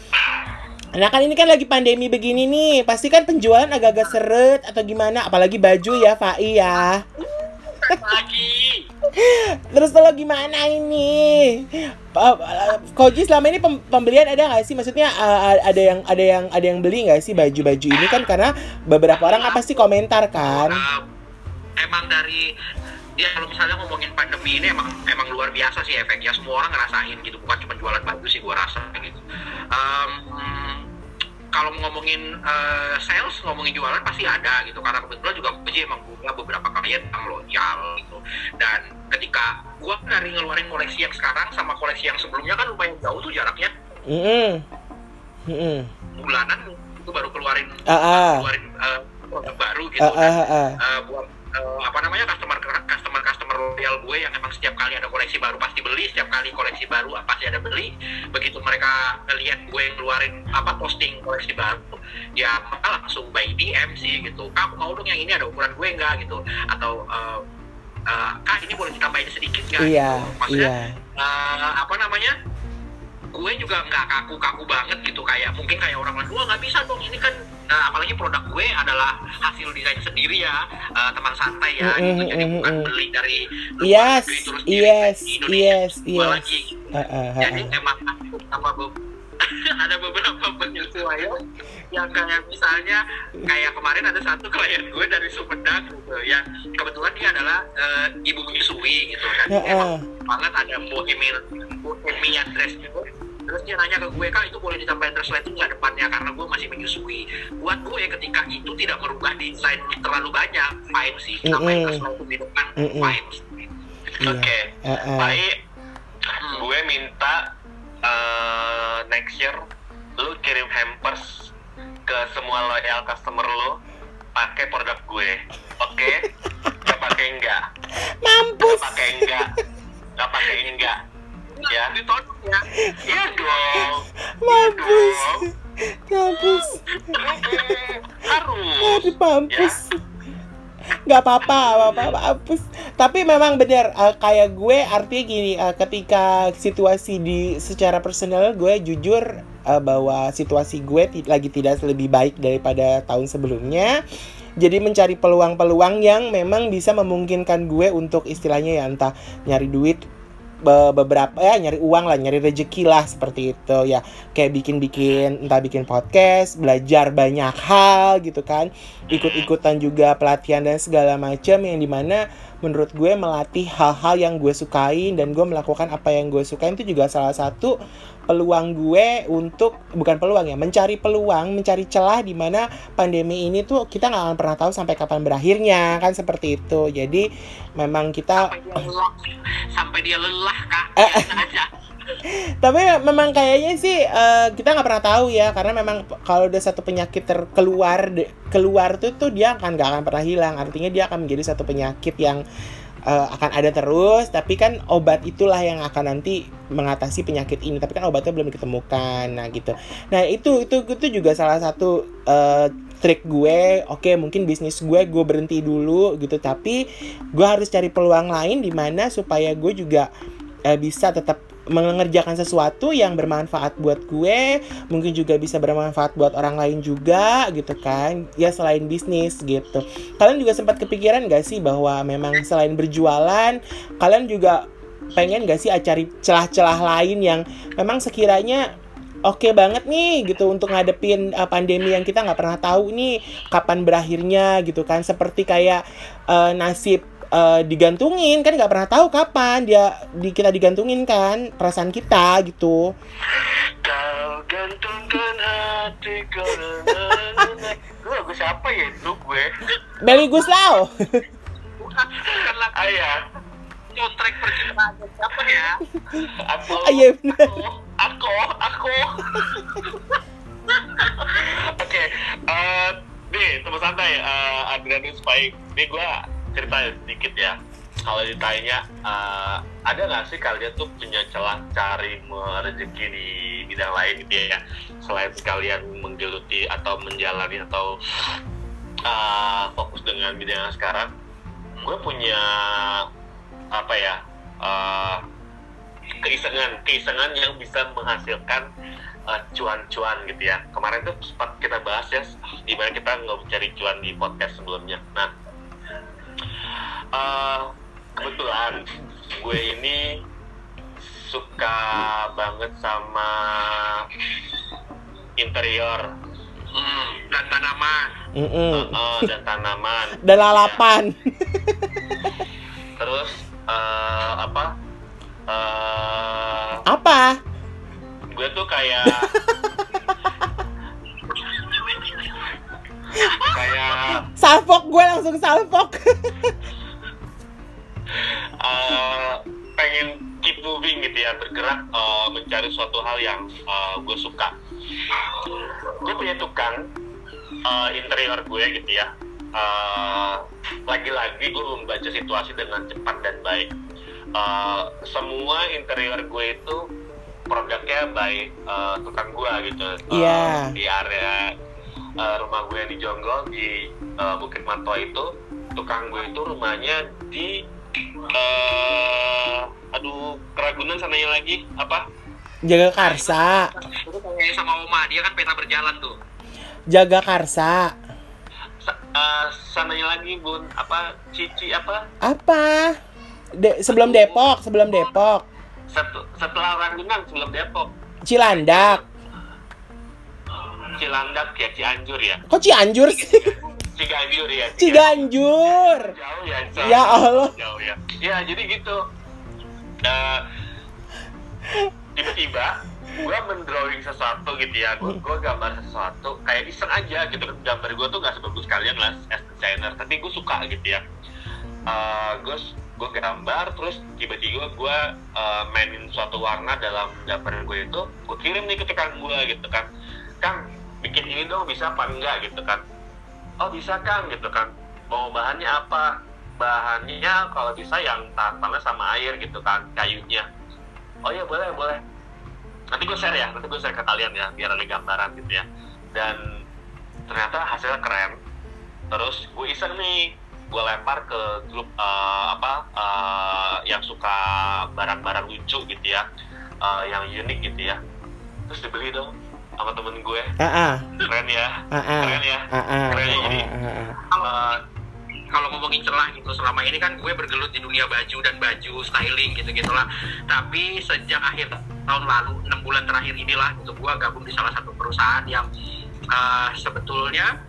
Nah kan ini kan lagi pandemi begini nih, pasti kan penjualan agak-agak seret atau gimana, apalagi baju ya, Fai ya. lagi Terus lo gimana ini? Koji selama ini pem- pembelian ada nggak sih? Maksudnya ada yang ada yang ada yang beli nggak sih baju-baju ini kan karena beberapa orang kan pasti komentar kan. Emang dari ya kalau misalnya ngomongin pandemi ini emang emang luar biasa sih efeknya semua orang ngerasain gitu bukan cuma jualan baju sih gua rasa gitu. Um, kalau ngomongin eh, sales, ngomongin jualan pasti ada gitu. Karena kebetulan juga Koji emang punya beberapa klien yang loyal gitu. Dan ketika gua dari ngeluarin koleksi yang sekarang sama koleksi yang sebelumnya kan lumayan jauh tuh jaraknya Mm-mm. Mm-mm. bulanan itu baru keluarin Ah, ah. keluarin eh, produk baru gitu Ah, dan ah, ah. eh, buat eh, apa namanya customer customer customer loyal gue yang emang setiap kali ada koleksi baru pasti beli setiap kali koleksi baru pasti ada beli. Begitu mereka lihat gue ngeluarin apa posting koleksi baru ya mereka langsung by DM sih gitu. Kak aku mau dong yang ini ada ukuran gue enggak gitu. Atau eh, eh, kak ini boleh ditambahin sedikit nggak? Iya, gitu. maksudnya iya. eh, apa namanya gue juga nggak kaku-kaku banget gitu kayak mungkin kayak orang lain wah nggak bisa dong ini kan eh, apalagi produk gue adalah hasil desain sendiri ya eh, teman santai ya gitu Mm-mm, jadi bukan mm-mm. beli dari luar Yes, negeri terus yes, di Indonesia yes, yes. lagi gitu. Ah, ah, ah, jadi ah. emang sama be- ada beberapa penyesuaian yang kayak misalnya kayak kemarin ada satu klien gue dari Sumedang gitu yang kebetulan dia adalah eh, ibu menyusui gitu dan Ah, dia emang banget ada bohemian bohemian dress gitu terus dia nanya ke gue kak itu boleh ditambahin dress lighting nggak depannya karena gue masih menyusui buat gue ketika itu tidak merubah desain terlalu banyak fine sih tambahin Mm-mm. dress lighting di depan Mm-mm. fine Iya. Oke, Ah, ah. baik. Gue minta eh, next year lu kirim hampers ke semua loyal customer lu pakai produk gue. Oke? Gak pakai enggak? Gak Mampus. pakai enggak? Gak pakai enggak? Ya. ditodong ya Iya dong. Mampus. Iya dong. Mampus. Mm-mm. Harus. Aduh, mampus. Ya. nggak apa-apa, apa-apa, mampus. Tapi memang benar eh, kayak gue artinya gini, eh, ketika situasi di secara personal gue jujur eh, bahwa situasi gue lagi tidak lebih baik daripada tahun sebelumnya. Jadi mencari peluang-peluang yang memang bisa memungkinkan gue untuk istilahnya ya entah nyari duit beberapa ya nyari uang lah nyari rezeki lah seperti itu ya. Kayak bikin-bikin entah bikin podcast belajar banyak hal gitu kan. Ikut-ikutan juga pelatihan dan segala macam yang di mana menurut gue melatih hal-hal yang gue sukain dan gue melakukan apa yang gue sukain itu juga salah satu peluang gue untuk bukan peluang ya mencari peluang mencari celah di mana pandemi ini tuh kita nggak akan pernah tahu sampai kapan berakhirnya kan seperti itu. Jadi memang kita sampai dia lelah sampai dia lelah kak. Eh. aja tapi memang kayaknya sih eh, kita nggak pernah tahu ya karena memang kalau udah satu penyakit terkeluar keluar tuh tuh dia akan nggak akan pernah hilang. Artinya dia akan menjadi satu penyakit yang eh, akan ada terus. Tapi kan obat itulah yang akan nanti mengatasi penyakit ini. Tapi kan obatnya belum ditemukan. Nah gitu. Nah itu itu itu juga salah satu eh, trik gue. Oke mungkin bisnis gue gue berhenti dulu gitu. Tapi gue harus cari peluang lain di mana supaya gue juga eh, bisa tetap mengerjakan sesuatu yang bermanfaat buat gue mungkin juga bisa bermanfaat buat orang lain juga gitu kan. Ya selain bisnis gitu. Kalian juga sempat kepikiran gak sih bahwa memang selain berjualan kalian juga pengen gak sih cari celah-celah lain yang memang sekiranya oke banget nih gitu untuk ngadepin uh, pandemi yang kita nggak pernah tahu nih kapan berakhirnya gitu kan. Seperti kayak uh, nasib uh, digantungin kan nggak pernah tahu kapan dia di kita digantungin kan perasaan kita gitu. Kau gantungkan hatiku Gue lagu siapa ya? Itu gue. Beli Guslau bukan lagu Ayah soundtrack percintaan siapa ya? Aku. Ah, iya bener. Aku Aku. Oke eh, Nih teman santai eh, Adrianus Baik Nih gue cerita sedikit ya. Kalau ditanya eh, ada nggak sih kalian tuh punya celah cari rezeki di bidang lain gitu ya? Selain kalian menggeluti atau menjalani atau eh, fokus dengan bidang yang sekarang gue punya apa ya eh, keisengan keisengan yang bisa menghasilkan cuan-cuan gitu ya. Kemarin tuh sempat kita bahas ya gimana kita nggak mencari cuan di podcast sebelumnya. Nah eh, kebetulan gue ini suka banget sama interior hmm, dan tanaman. Mm-mm. eh, dan tanaman. Dan lalapan. Terus eh, apa? Eh apa? gue tuh kayak kayak salfok gue langsung salfok eh, pengen keep moving gitu ya bergerak eh, mencari suatu hal yang gue suka. Gue punya tukang eh, interior gue gitu ya. Eh, lagi-lagi gue membaca situasi dengan cepat dan baik. Eh, semua interior gue itu produknya by eh, tukang gue gitu. Eh, Iya. di area eh, rumah gue yang di Jonggol di eh, Bukit Mantua itu tukang gue itu rumahnya di eh aduh keragunan sananya lagi apa? Jaga karsa. Itu kayak sama Oma, dia kan peta berjalan tuh. jaga karsa. Sa- eh, sananya lagi bun apa cici apa? Apa? De- sebelum Depok sebelum Depok. Set- setelah Ragunan sebelum Depok. Cilandak. Cilandak ya Cianjur ya. Kok Cianjur sih Ciganjur ya Ciganjur. Jauh ya jauh. Ya Allah. jauh ya. Ya jadi gitu. Eh, tiba-tiba gue mendrawing sesuatu gitu ya. Gue gambar sesuatu kayak iseng aja gitu. Gambar gue tuh gak sebagus kalian lah as designer. Tapi gue suka gitu ya. Gue gue gambar terus tiba-tiba gue eh, mainin suatu warna dalam gambar gue itu gue kirim nih ke tukang gue gitu kan. Kang bikin ini dong bisa apa enggak? gitu kan oh bisa kang gitu kan. Mau bahannya apa? Bahannya kalau bisa yang panas sama air gitu kan kayunya. Oh iya boleh boleh. Nanti gue share ya nanti gue share ke kalian ya biar ada gambaran gitu ya. Dan ternyata hasilnya keren. Terus gue iseng nih gue lempar ke grup eh, apa eh, yang suka barang-barang lucu gitu ya. Eh, yang unik gitu ya. Terus dibeli dong sama temen gue. Ah ah. Keren ya. Ah ah. Keren ya. Ah ah. Keren ya jadi eh, Kalau ngomongin celah gitu, selama ini kan gue bergelut di dunia baju dan baju styling gitu gitulah. Tapi sejak akhir tahun lalu, enam bulan terakhir inilah, gitu gue gabung di salah satu perusahaan yang eh, sebetulnya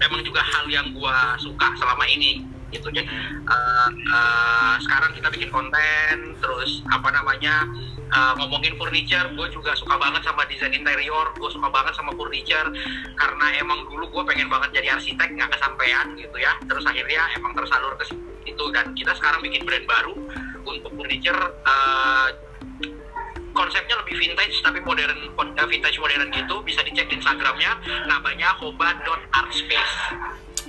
memang juga hal yang gue suka selama ini gitu. Jadi eh, eh, sekarang kita bikin konten terus apa namanya eh, ngomongin furniture gue juga suka banget sama desain interior gue suka banget sama furniture karena emang dulu gue pengen banget jadi arsitek nggak kesampaian gitu ya. Terus akhirnya emang tersalur ke situ dan kita sekarang bikin brand baru untuk furniture eh, konsepnya lebih vintage tapi modern vintage modern gitu bisa dicek di instagramnya namanya hoba.artspace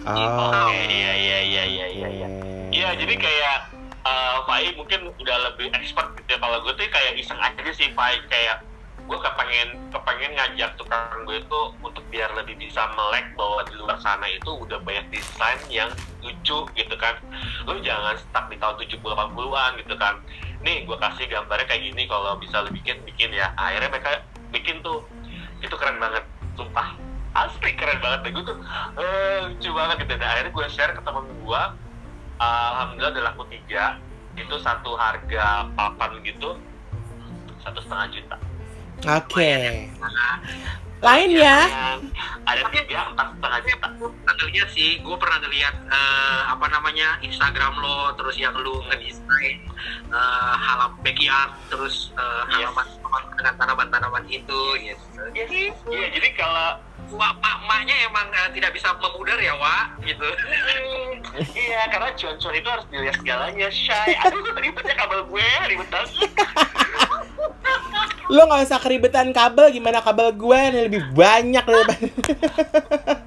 oh. Iya iya iya iya iya. Iya, Iya, jadi kayak eh Fai mungkin udah lebih expert gitu ya. Kalau gue tuh kayak iseng aja sih Fai kayak gue kepengen kepengen ngajak tukang gue itu untuk biar lebih bisa melek bahwa di luar sana itu udah banyak desain yang lucu gitu kan. Lu jangan stuck di tahun 70 80-an gitu kan. Nih gue kasih gambarnya kayak gini kalau bisa lu bikin bikin ya. Akhirnya mereka bikin tuh. Itu keren banget sumpah asli keren banget. Deh gue tuh eh, lucu banget gitu. Dan akhirnya gue share ke temen gue alhamdulillah udah laku tiga. Itu satu harga papan gitu. Satu setengah juta. Oke. Nah, lain ya. ada tiga empat setengah juta. Lihat sih, gue pernah ngeliat eh, apa namanya Instagram lo, terus yang lu ngedesain eh, halam backyard, terus eh, Yes. Halaman dengan tanaman-tanaman itu, gitu. iya iya jadi kalau Wah, mak maknya emang eh, tidak bisa memudar ya, Wak, gitu. iya karena cuan-cuan itu harus dilihat segalanya. Shy aduh ribetnya kabel gue ribet banget lo nggak usah keribetan kabel gimana kabel gue? Yang lebih banyak daripada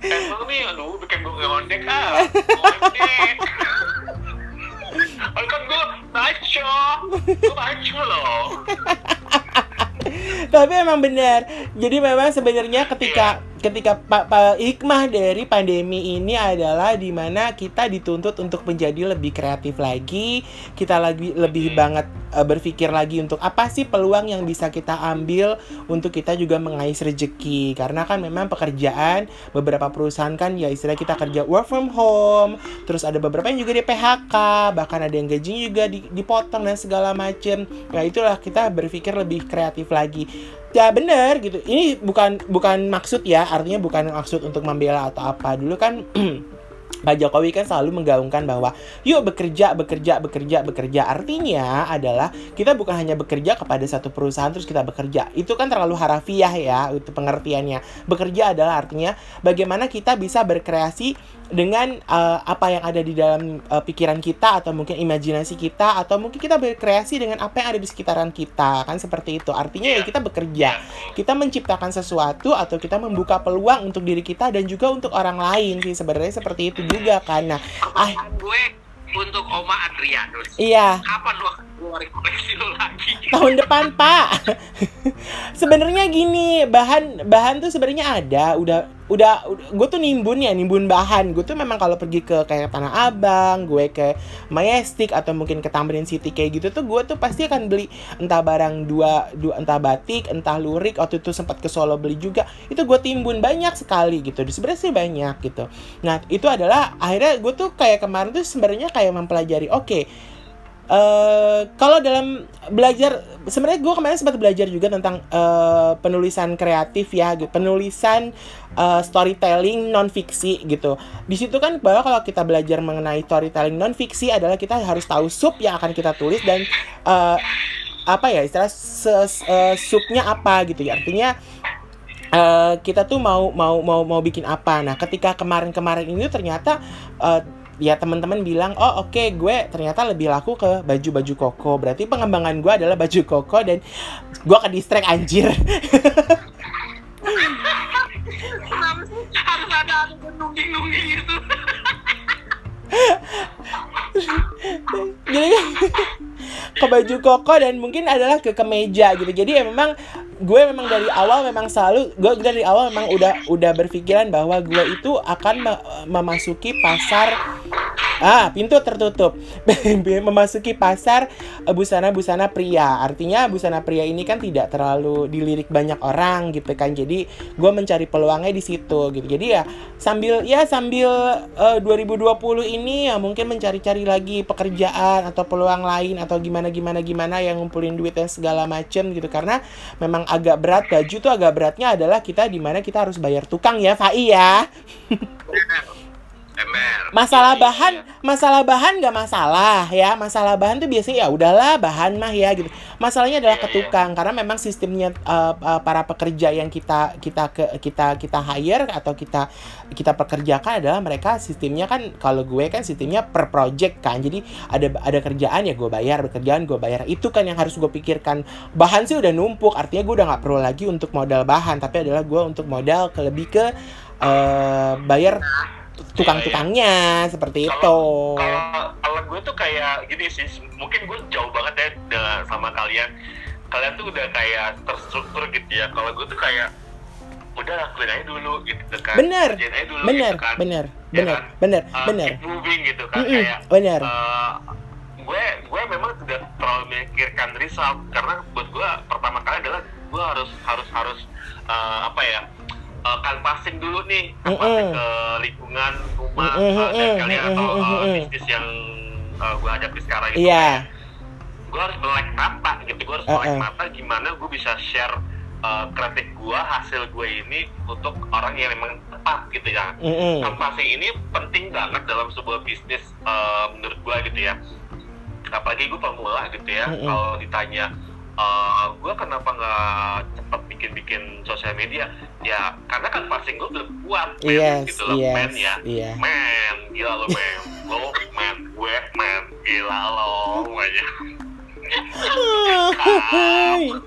emang nih aduh bikin gue ngondek ah. Ngondek Oh kan gue maco gue maco loh tapi emang benar. Jadi memang sebenarnya ketika ketika pa- pa- hikmah dari pandemi ini adalah di mana kita dituntut untuk menjadi lebih kreatif lagi kita lagi lebih banget eh, berpikir lagi untuk apa sih peluang yang bisa kita ambil untuk kita juga mengais rezeki. Karena kan memang pekerjaan beberapa perusahaan kan ya istilah kita kerja work from home terus ada beberapa yang juga di PHK bahkan ada yang gajinya juga di- dipotong dan segala macem. Ya itulah kita berpikir lebih kreatif lagi ya bener gitu ini bukan bukan maksud ya artinya bukan maksud untuk membela atau apa dulu kan Pak Jokowi kan selalu menggaungkan bahwa yuk bekerja, bekerja, bekerja, bekerja. Artinya adalah kita bukan hanya bekerja kepada satu perusahaan terus kita bekerja. Itu kan terlalu harafiah ya, itu pengertiannya. Bekerja adalah artinya bagaimana kita bisa berkreasi dengan uh, apa yang ada di dalam uh, pikiran kita atau mungkin imajinasi kita atau mungkin kita berkreasi dengan apa yang ada di sekitaran kita kan seperti itu. Artinya ya kita bekerja. Kita menciptakan sesuatu atau kita membuka peluang untuk diri kita dan juga untuk orang lain sih. Sebenarnya seperti itu juga karena ah gue untuk Oma Adrianus? Iya. Kapan lo keluarin koleksi lo lagi? Tahun depan pak sebenarnya gini bahan bahan tuh sebenarnya ada udah udah, gue tuh nimbun ya nimbun bahan. Gue tuh memang kalau pergi ke kayak tanah abang gue ke Majestic atau mungkin ke Tamrin City kayak gitu tuh gue tuh pasti akan beli entah barang dua, dua entah batik entah lurik. Waktu itu sempat ke Solo beli juga. Itu gue timbun banyak sekali gitu. Sebenarnya sih banyak gitu. Nah itu adalah akhirnya gue tuh kayak kemarin tuh sebenarnya kayak mempelajari oke okay, Uh, kalau dalam belajar sebenarnya gue kemarin sempat belajar juga tentang uh, penulisan kreatif ya penulisan uh, storytelling non fiksi gitu. Di situ kan bahwa kalau kita belajar mengenai storytelling non fiksi adalah kita harus tahu sub yang akan kita tulis dan uh, apa ya istilah subnya apa gitu ya. Artinya uh, kita tuh mau mau mau mau bikin apa. Nah ketika kemarin-kemarin ini ternyata uh, ya teman-teman bilang oh oke okay, gue ternyata lebih laku ke baju-baju koko. Berarti pengembangan gue adalah baju koko dan gue ke distract anjir. Harus ada nungging-nungging gitu? Jadi ke baju koko dan mungkin adalah ke kemeja gitu. Jadi ya memang gue memang dari awal memang selalu gue dari awal memang udah udah berpikiran bahwa gue itu akan memasuki pasar ah pintu tertutup. Memasuki pasar busana-busana pria. Artinya busana pria ini kan tidak terlalu dilirik banyak orang gitu kan. Jadi gue mencari peluangnya di situ gitu. Jadi ya sambil ya sambil eh, uh, 2020 ini ya mungkin mencari-cari lagi pekerjaan atau peluang lain atau gimana gimana gimana yang ngumpulin duit dan segala macem gitu. Karena memang agak berat baju tuh agak beratnya adalah kita di mana kita harus bayar tukang ya Fai ya masalah bahan masalah bahan nggak masalah ya. Masalah bahan tuh biasanya ya udahlah bahan mah ya gitu. Masalahnya adalah ke tukang karena memang sistemnya uh, uh, para pekerja yang kita kita ke kita kita hire atau kita kita pekerjakan adalah mereka sistemnya kan kalau gue kan sistemnya per project kan. Jadi ada ada kerjaan ya gue bayar kerjaan gue bayar. Itu kan yang harus gue pikirkan. Bahan sih udah numpuk artinya gue udah nggak perlu lagi untuk modal bahan. Tapi adalah gue untuk modal ke lebih ke uh, bayar tukang-tukangnya iya, iya. seperti kalo, itu. Kalau kalau gue tuh kayak gini sih, mungkin gue jauh banget ya sama kalian. Kalian tuh udah kayak terstruktur gitu ya. Kalau gue tuh kayak udah lakuin aja dulu gitu kan. Bener. Dulu, bener. Gitu kan. Bener. Ya bener. Kan? Bener. Uh, bener. Keep moving gitu kan mm -mm. kayak. Bener. Uh, gue gue memang tidak terlalu memikirkan result karena buat gue pertama kali adalah gue harus harus harus uh, apa ya uh, canvassing dulu nih canvassing mm -hmm. ke lingkungan rumah mm -hmm. uh, dan kalian atau uh, bisnis yang uh, gue hadapi sekarang itu yeah. gue harus melek mata gitu gue harus uh -uh. melek mata gimana gue bisa share uh, kreatif gue hasil gue ini untuk orang yang memang tepat gitu ya mm -hmm. canvassing ini penting banget dalam sebuah bisnis uh, menurut gue gitu ya apalagi gue pemula gitu ya mm kalau ditanya uh, gue kenapa nggak cepet bikin-bikin sosial media? Ya karena kan passing gue udah kuat men yes, gitu loh. yes, men ya. yeah. men gila lo men. Lo men gue men. Gila lo aja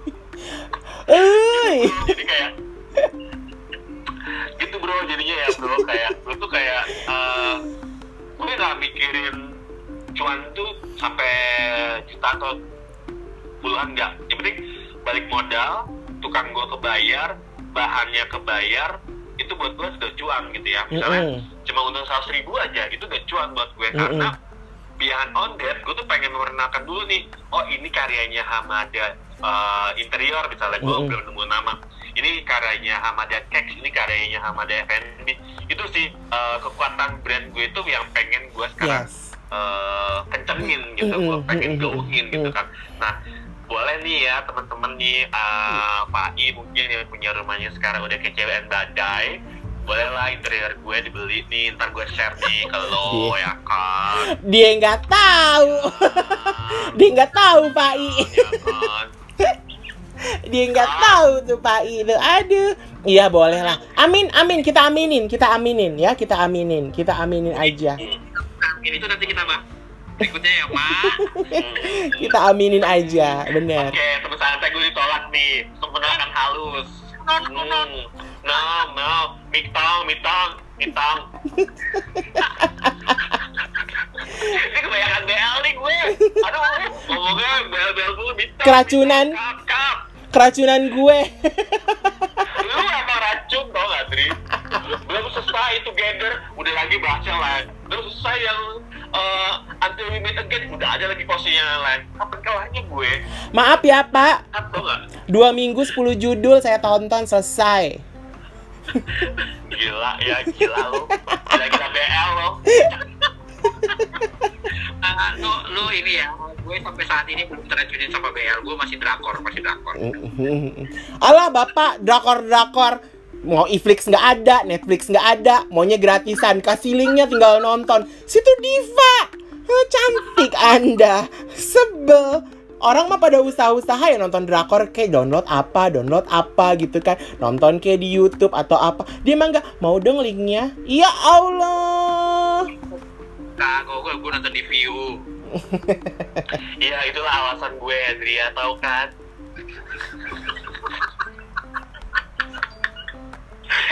jadi kayak gitu bro jadinya ya bro. Kayak gue tuh kayak uh, gue nggak mikirin cuan tuh sampai juta atau puluhan enggak yang penting balik modal tukang gue kebayar bahannya kebayar itu buat gue sudah cuan gitu ya misalnya mm -hmm. cuma untung seratus ribu aja itu udah cuan buat gue mm -hmm. karena behind on that gue tuh pengen memperkenalkan dulu nih oh ini karyanya Hamada uh, interior misalnya gue mm -hmm. belum nemu nama ini karyanya Hamada Cakes ini karyanya Hamada F&B itu sih uh, kekuatan brand gue itu yang pengen gue sekarang yes. uh, kencengin gitu mm -hmm. gue pengen mm -hmm. gaungin gitu kan nah nih ya teman-teman nih uh, Pak I mungkin yang punya rumahnya sekarang udah kecewean badai boleh lah interior gue dibeli nih ntar gue share nih ke lo Iya. ya kan Dia nggak tahu. Dia nggak tahu Pak I. ya kan Dia nggak tahu tuh Pak I. Tuh, Aduh. Iya boleh lah. Amin, amin. Kita aminin, kita aminin ya. Kita aminin, kita aminin aja. Ini tuh nanti kita bahas berikutnya ya, Mak. Kita aminin aja, bener. Oke, teman santai gue ditolak nih. Penolakan halus. No, no, no. Hmm. No, no. Mitang, mitang, mitang. Ini kebanyakan BL nih gue. Aduh, ngomongnya BL-BL dulu mitang. Keracunan. Kap, kap. Keracunan gue. Lu emang racun tau gak, Dri? Belum selesai together, udah lagi baca lain. Belum selesai yang uh, Until We Meet Again, udah ada lagi posisinya yang lain. Kapan kalahnya gue? Maaf ya Pak. Tau gak? Dua minggu 10 judul saya tonton selesai. Gila ya, gila lu. Gila-gila BL lo. Ah, lu, lu ini ya, gue sampai saat ini belum teracunin sama BL. Gue masih drakor, masih drakor. Alah bapak, drakor-drakor. Mau Iflix nggak ada, Netflix nggak ada Maunya gratisan, kasih linknya tinggal nonton. Situ diva. Eh, Cantik anda. Sebel. Orang mah pada usaha-usaha ya nonton drakor kayak download apa, download apa gitu kan. Nonton kayak di Youtube atau apa. Dia mah nggak, mau dong linknya. Ya Allah Nah, gue, gue, gue nonton di view. Iya, itulah alasan gue, Adria, tau kan?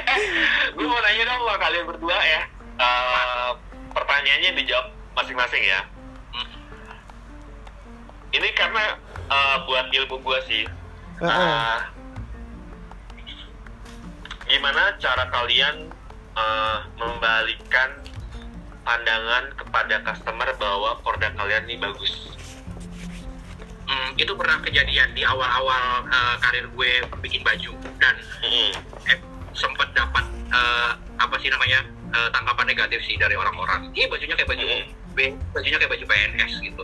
eh, gue mau nanya dong sama kalian berdua ya. Eh, pertanyaannya dijawab masing-masing ya. Ini karena eh, buat ilmu gue sih. Eh, gimana cara kalian eh, membalikan pandangan kepada customer bahwa produk kalian ini bagus? Hmm, itu pernah kejadian di awal-awal eh, karir gue bikin baju dan Mm-mm. eh, sempat dapat eh, apa sih namanya eh, tanggapan negatif sih dari orang-orang. Iya bajunya kayak baju Hmm. B, bajunya kayak baju PNS gitu.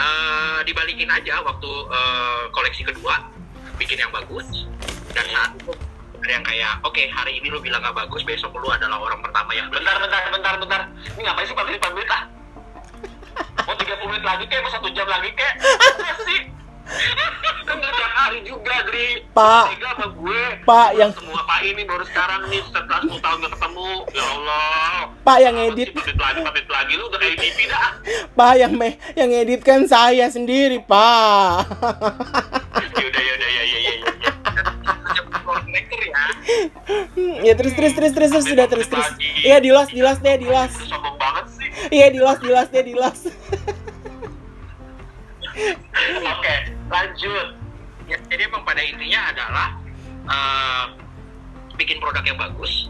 Eh, dibalikin aja waktu eh, koleksi kedua bikin yang bagus dan saat itu yang kayak oke hari ini lu bilang gak bagus besok lu adalah orang pertama yang. Bentar, bentar, bentar, bentar. Ini ngapain sih pabrik pabrik lah? Mau 30 menit lagi kek, mau satu jam lagi kek? Apa sih? Tiap hari juga, Dri. Pak. Tega sama gue. Pak, yang- Semua Pak ini baru sekarang nih, setelah 10 tahun gak ketemu. Ya Allah. Pak yang edit Pabrik lagi, pabrik lagi. Lu udah kayak TV dah. Pak yang me yang edit kan saya sendiri Pak Yaudah, yaudah, ya, ya, ya, ya. Maker ya. ya terus terus terus terus terus sudah terus terus iya di lost di lost deh di lost Lu sombong banget sih. iya di lost di lost deh di lost Oke, lanjut. Ya, jadi emang pada intinya adalah eh, bikin produk yang bagus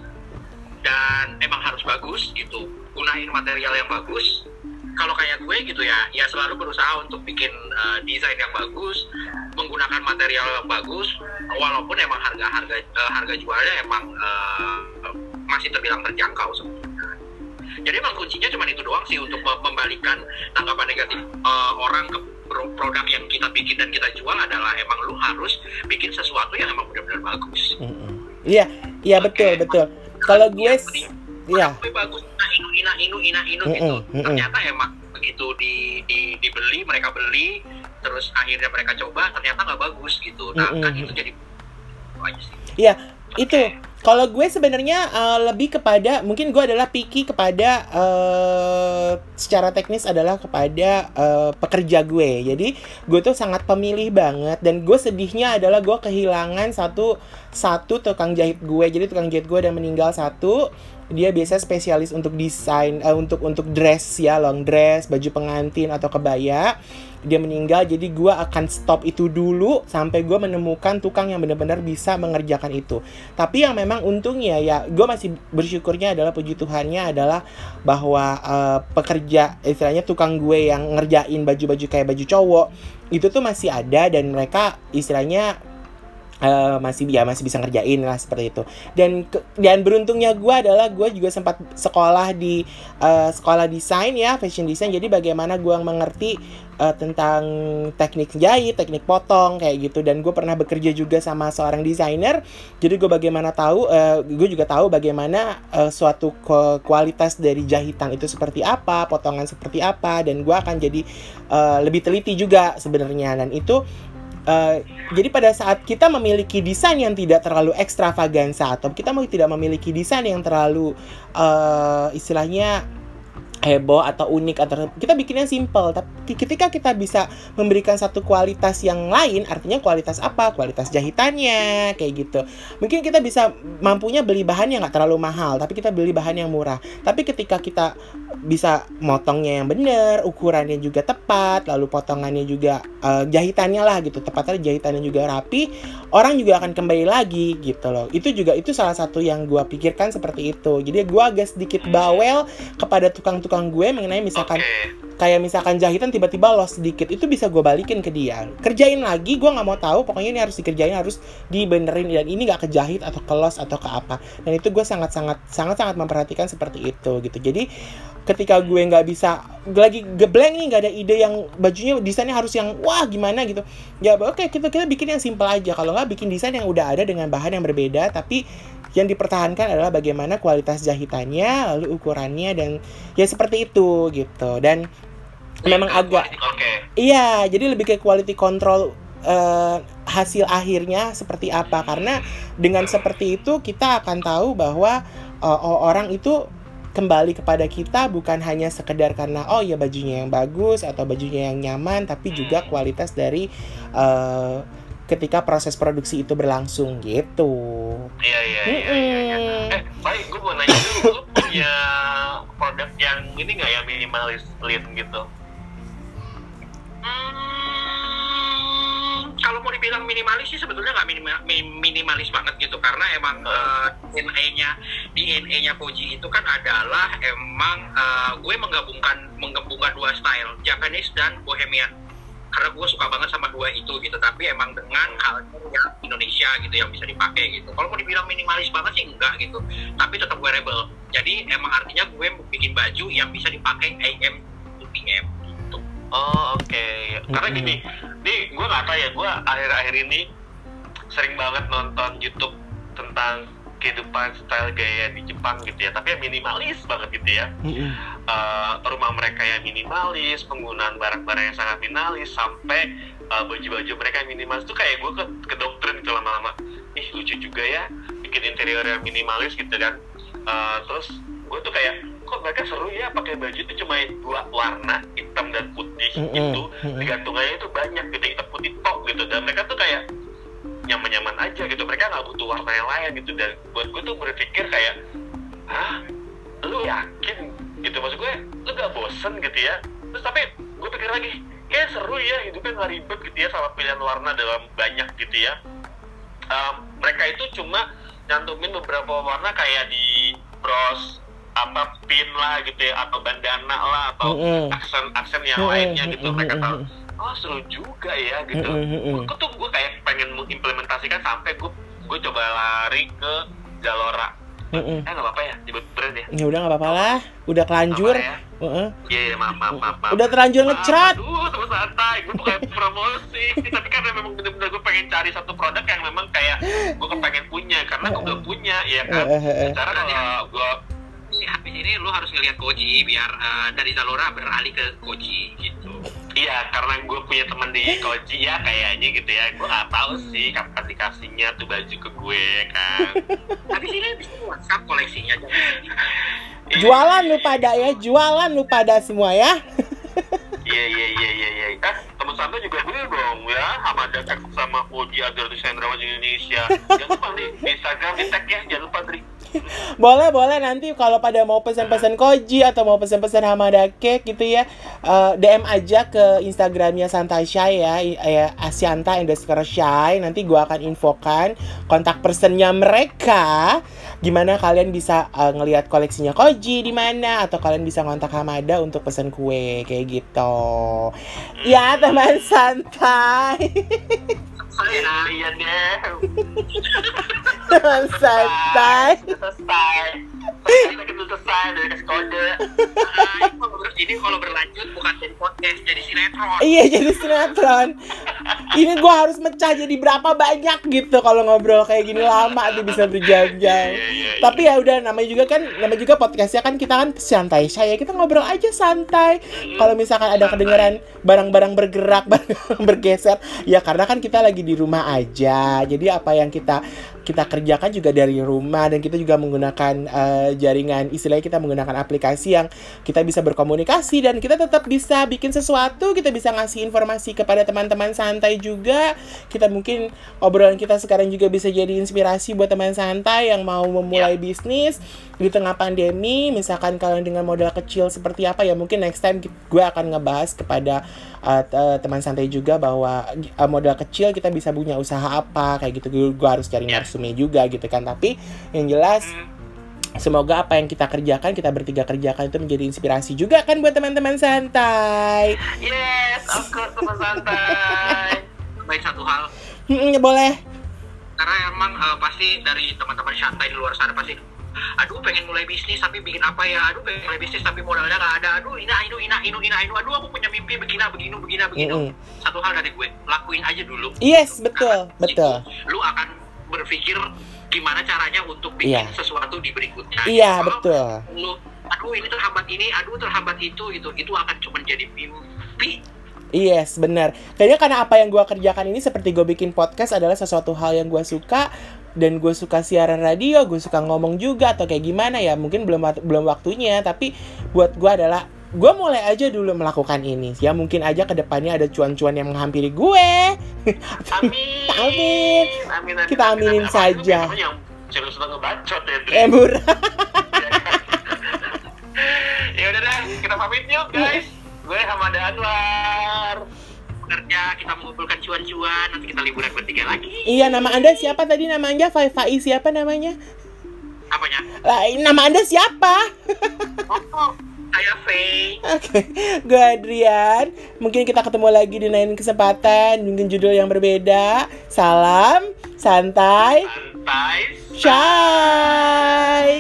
dan emang harus bagus gitu gunain material yang bagus kalau kayak gue gitu ya ya selalu berusaha untuk bikin eh, desain yang bagus menggunakan material yang bagus walaupun emang harga harga harga jualnya emang eh, masih terbilang terjangkau sebenarnya. Jadi emang kuncinya cuma itu doang sih untuk mem- membalikan tanggapan negatif eh, orang ke pro- produk yang kita bikin dan kita jual adalah emang lu harus bikin sesuatu yang emang benar-benar bagus. iya iya betul betul. Kalau gue s- iya Gue bagus, ina inu, ina inu, ina inu Mm-mm, gitu. mm-mm. Ternyata emang begitu di, di, dibeli, mereka beli, terus akhirnya mereka coba, ternyata nggak bagus gitu. Nah, kan Mm-mm. itu jadi itu aja sih. iya itu kalau gue sebenarnya eh, lebih kepada mungkin gue adalah picky kepada eh, secara teknis adalah kepada eh, pekerja gue jadi gue tuh sangat pemilih banget dan gue sedihnya adalah gue kehilangan satu satu tukang jahit gue jadi tukang jahit gue udah meninggal satu dia biasa spesialis untuk desain eh, untuk untuk dress ya long dress baju pengantin atau kebaya. Dia meninggal jadi gue akan stop itu dulu sampai gue menemukan tukang yang benar-benar bisa mengerjakan itu. Tapi yang memang untungnya ya gue masih bersyukurnya adalah puji Tuhannya adalah bahwa eh, pekerja istilahnya tukang gue yang ngerjain baju-baju kayak baju cowok itu tuh masih ada dan mereka istilahnya eh, masih ya masih bisa ngerjain lah seperti itu. Dan ke- dan beruntungnya gue adalah gue juga sempat sekolah di eh, sekolah desain ya fashion design. Jadi bagaimana gue mengerti eh, tentang teknik jahit teknik potong kayak gitu. Dan gue pernah bekerja juga sama seorang desainer. Jadi gue bagaimana tahu gue juga tahu bagaimana eh, suatu ku- kualitas dari jahitan itu seperti apa potongan seperti apa. Dan gue akan jadi eh, lebih teliti juga sebenarnya. Dan itu eh, jadi pada saat kita memiliki desain yang tidak terlalu ekstravaganza atau kita tidak memiliki desain yang terlalu eh, istilahnya heboh atau unik atau kita bikinnya simple tapi ketika kita bisa memberikan satu kualitas yang lain artinya kualitas apa? Kualitas jahitannya kayak gitu. Mungkin kita bisa mampunya beli bahan yang nggak terlalu mahal tapi kita beli bahan yang murah. Tapi ketika kita bisa motongnya yang benar ukurannya juga tepat lalu potongannya juga eh, jahitannya lah gitu tepatnya jahitannya juga rapi orang juga akan kembali lagi gitu loh. Itu juga itu salah satu yang gua pikirkan seperti itu. Jadi gua agak sedikit bawel kepada tukang-tukang gue mengenai misalkan Oke. kayak misalkan jahitan tiba-tiba loss sedikit itu bisa gue balikin ke dia. Kerjain lagi gue nggak mau tahu pokoknya ini harus dikerjain harus dibenerin dan ini nggak kejahit atau ke loss atau ke apa. Dan itu gue sangat sangat sangat sangat memperhatikan seperti itu gitu. Jadi ketika gue nggak bisa lagi geblank nih nggak ada ide yang bajunya desainnya harus yang wah gimana? gitu. Ya oke kita kita bikin yang simple aja. Kalau nggak bikin desain yang udah ada dengan bahan yang berbeda tapi yang dipertahankan adalah bagaimana kualitas jahitannya lalu ukurannya dan ya seperti itu gitu. Dan memang agak Oke. Iya, jadi lebih ke quality control eh, hasil akhirnya seperti apa. Karena dengan seperti itu kita akan tahu bahwa eh, orang itu kembali kepada kita bukan hanya sekedar karena oh ya bajunya yang bagus atau bajunya yang nyaman tapi juga kualitas dari eh, ketika proses produksi itu berlangsung gitu. Iya iya iya iya. iya. Mm-mm. Eh, baik gue mau nanya dulu, lu punya produk yang ini nggak ya minimalis lean gitu? Hmm, kalau mau dibilang minimalis sih sebetulnya nggak minima- mi- minimalis banget gitu karena emang eh, DNA-nya DNA-nya Koji itu kan adalah emang eh, gue menggabungkan menggabungkan dua style Japanese dan Bohemian karena gue suka banget sama dua itu gitu tapi emang dengan culture yang Indonesia gitu yang bisa dipakai gitu kalau mau dibilang minimalis banget sih enggak gitu tapi tetap wearable jadi emang artinya gue mau bikin baju yang bisa dipakai AM to PM gitu Oh oke. Karena Mm-mm. gini, nih gue nggak tahu ya, gue akhir-akhir ini sering banget nonton YouTube tentang kehidupan style gaya di Jepang gitu ya, tapi yang minimalis banget gitu ya. Mm-mm. Eh, rumah mereka yang minimalis, penggunaan barang-barang yang sangat minimalis, sampai eh, baju-baju mereka yang minimalis tuh kayak gue ke, ke doktrin gitu lama-lama. Ih lucu juga ya, bikin interior yang minimalis gitu kan. Eh, terus gue tuh kayak, kok mereka seru ya pakai baju itu cuma dua warna, hitam dan putih Mm-mm. gitu. Mm-mm. Digantungannya itu banyak gitu, hitam putih tok gitu. Dan mereka tuh kayak nyaman-nyaman aja gitu. Mereka nggak butuh warna yang lain gitu. Dan buat gue tuh berpikir kayak, hah, lu yakin? Gitu. Maksud gue lu gak bosen gitu ya? Terus tapi gue pikir lagi kayak seru ya hidupnya nggak ribet gitu ya sama pilihan warna dalam banyak gitu ya. Um, mereka itu cuma nyantumin beberapa warna kayak di bros apa pin lah gitu ya atau bandana lah atau aksen aksen yang lainnya gitu. Mereka tahu. Oh seru juga ya gitu Mm-mm, mm-mm. gue tuh gue kayak pengen mengimplementasikan sampai gue gue coba lari ke Zalora Mm-mm. eh nggak apa-apa ya nyebut brand ya Ya udah nggak apa-apa lah, udah kelanjur. Apa ya? Heeh. Iya, iya, maaf, maaf, maaf, maaf. Udah terlanjur ngecrat. Aduh, sama santai. Gue kayak promosi. Tapi karena memang bener-bener gue pengen cari satu produk yang memang kayak gue kepengen punya. Karena gue udah punya, ya kan. Secara kalau gue... Ini habis ini lu harus ngelihat Koji biar eh, dari Zalora beralih ke Koji gitu. Iya, karena gue punya temen di Koji ya kayaknya gitu ya. Gue gak tahu sih kapan dikasihnya tuh baju ke gue kan. Habis ini bisa WhatsApp koleksinya. Jualan lu pada ya, jualan lu pada semua ya. Iya, iya, iya, iya, iya. Eh, temen Santo juga beli dong ya. Hamada sama Koji Desain Rawat Indonesia. Jangan lupa nih, Instagram di tag ya. Jangan lupa, Dri. Boleh, boleh nanti kalau pada mau pesan-pesan Koji atau mau pesan-pesan Hamada Cake gitu ya, eh, DM aja ke Instagramnya Santai Shy ya, ya Asyanta underscore Shy. Nanti gua akan infokan kontak personnya mereka. Gimana kalian bisa eh, ngelihat koleksinya Koji di mana atau kalian bisa kontak Hamada untuk pesan kue kayak gitu. Ya teman santai. Iya deh. Teman santai. Udah selesai. Selesai selesai dari kasih kode. Ah, ini kalau berlanjut bukan jadi podcast, jadi sinetron. Iya jadi sinetron. Ini gua harus mecah jadi berapa banyak gitu kalau ngobrol kayak gini lama tuh bisa berjam-jam. Iya, iya, iya. Tapi ya udah namanya juga kan namanya juga podcastnya kan kita kan santai saya kita ngobrol aja santai. Kalau misalkan ada kedengaran barang-barang bergerak, barang bergeser, ya karena kan kita lagi di rumah aja. Jadi apa yang kita kita kerjakan juga dari rumah dan kita juga menggunakan eh, jaringan istilahnya kita menggunakan aplikasi yang kita bisa berkomunikasi dan kita tetap bisa bikin sesuatu, kita bisa ngasih informasi kepada teman-teman santai juga. Kita mungkin obrolan kita sekarang juga bisa jadi inspirasi buat teman santai yang mau memulai bisnis di tengah pandemi. Misalkan kalian dengan modal kecil seperti apa ya mungkin next time gue akan ngebahas kepada uh, te- teman santai juga bahwa uh, modal kecil kita bisa punya usaha apa kayak gitu. Gue harus cari Ya. Narsumnya juga gitu kan. Tapi yang jelas Semoga apa yang kita kerjakan, kita bertiga kerjakan itu menjadi inspirasi juga kan buat teman-teman santai. Yes, of course teman santai. Baik satu hal, Hmm, boleh. karena emang eh, pasti dari teman-teman santai di luar sana pasti aduh pengen mulai bisnis tapi bikin apa ya aduh pengen mulai bisnis tapi modalnya nggak ada aduh ina inu ina inu ina inu aduh aku punya mimpi begini begini begini begini Mm-mm. satu hal dari gue lakuin aja dulu Yes, betul, Karena betul. itu lu akan berpikir gimana caranya untuk bikin Iya. sesuatu di berikutnya Iya, Kalau betul. lu aduh ini terhambat ini aduh terhambat itu gitu itu akan cuma jadi mimpi Yes, benar. Kayaknya karena apa yang gue kerjakan ini seperti gue bikin podcast adalah sesuatu hal yang gue suka dan gue suka siaran radio, gue suka ngomong juga atau kayak gimana ya. Mungkin belum belum waktunya, tapi buat gue adalah gue mulai aja dulu melakukan ini. Ya mungkin aja ke depannya ada cuan-cuan yang menghampiri gue. Amin. Amin. Amin. amin, Kita amin, aminin amin. saja. Apalagi Yang serius banget ngebacot ya. Dri. Eh murah. ya udah deh, kita pamit yuk guys. Gue Hamada Anwar. kerja kita mengumpulkan cuan-cuan nanti kita liburan bertiga lagi Iya, nama anda siapa tadi nama anda? Fai Fai siapa namanya? apanya Lah, nama anda siapa? oh saya Faye. Oke, okay. gue Adrian. Mungkin kita ketemu lagi di lain kesempatan, mungkin judul yang berbeda. Salam, santai. Santai. Shy.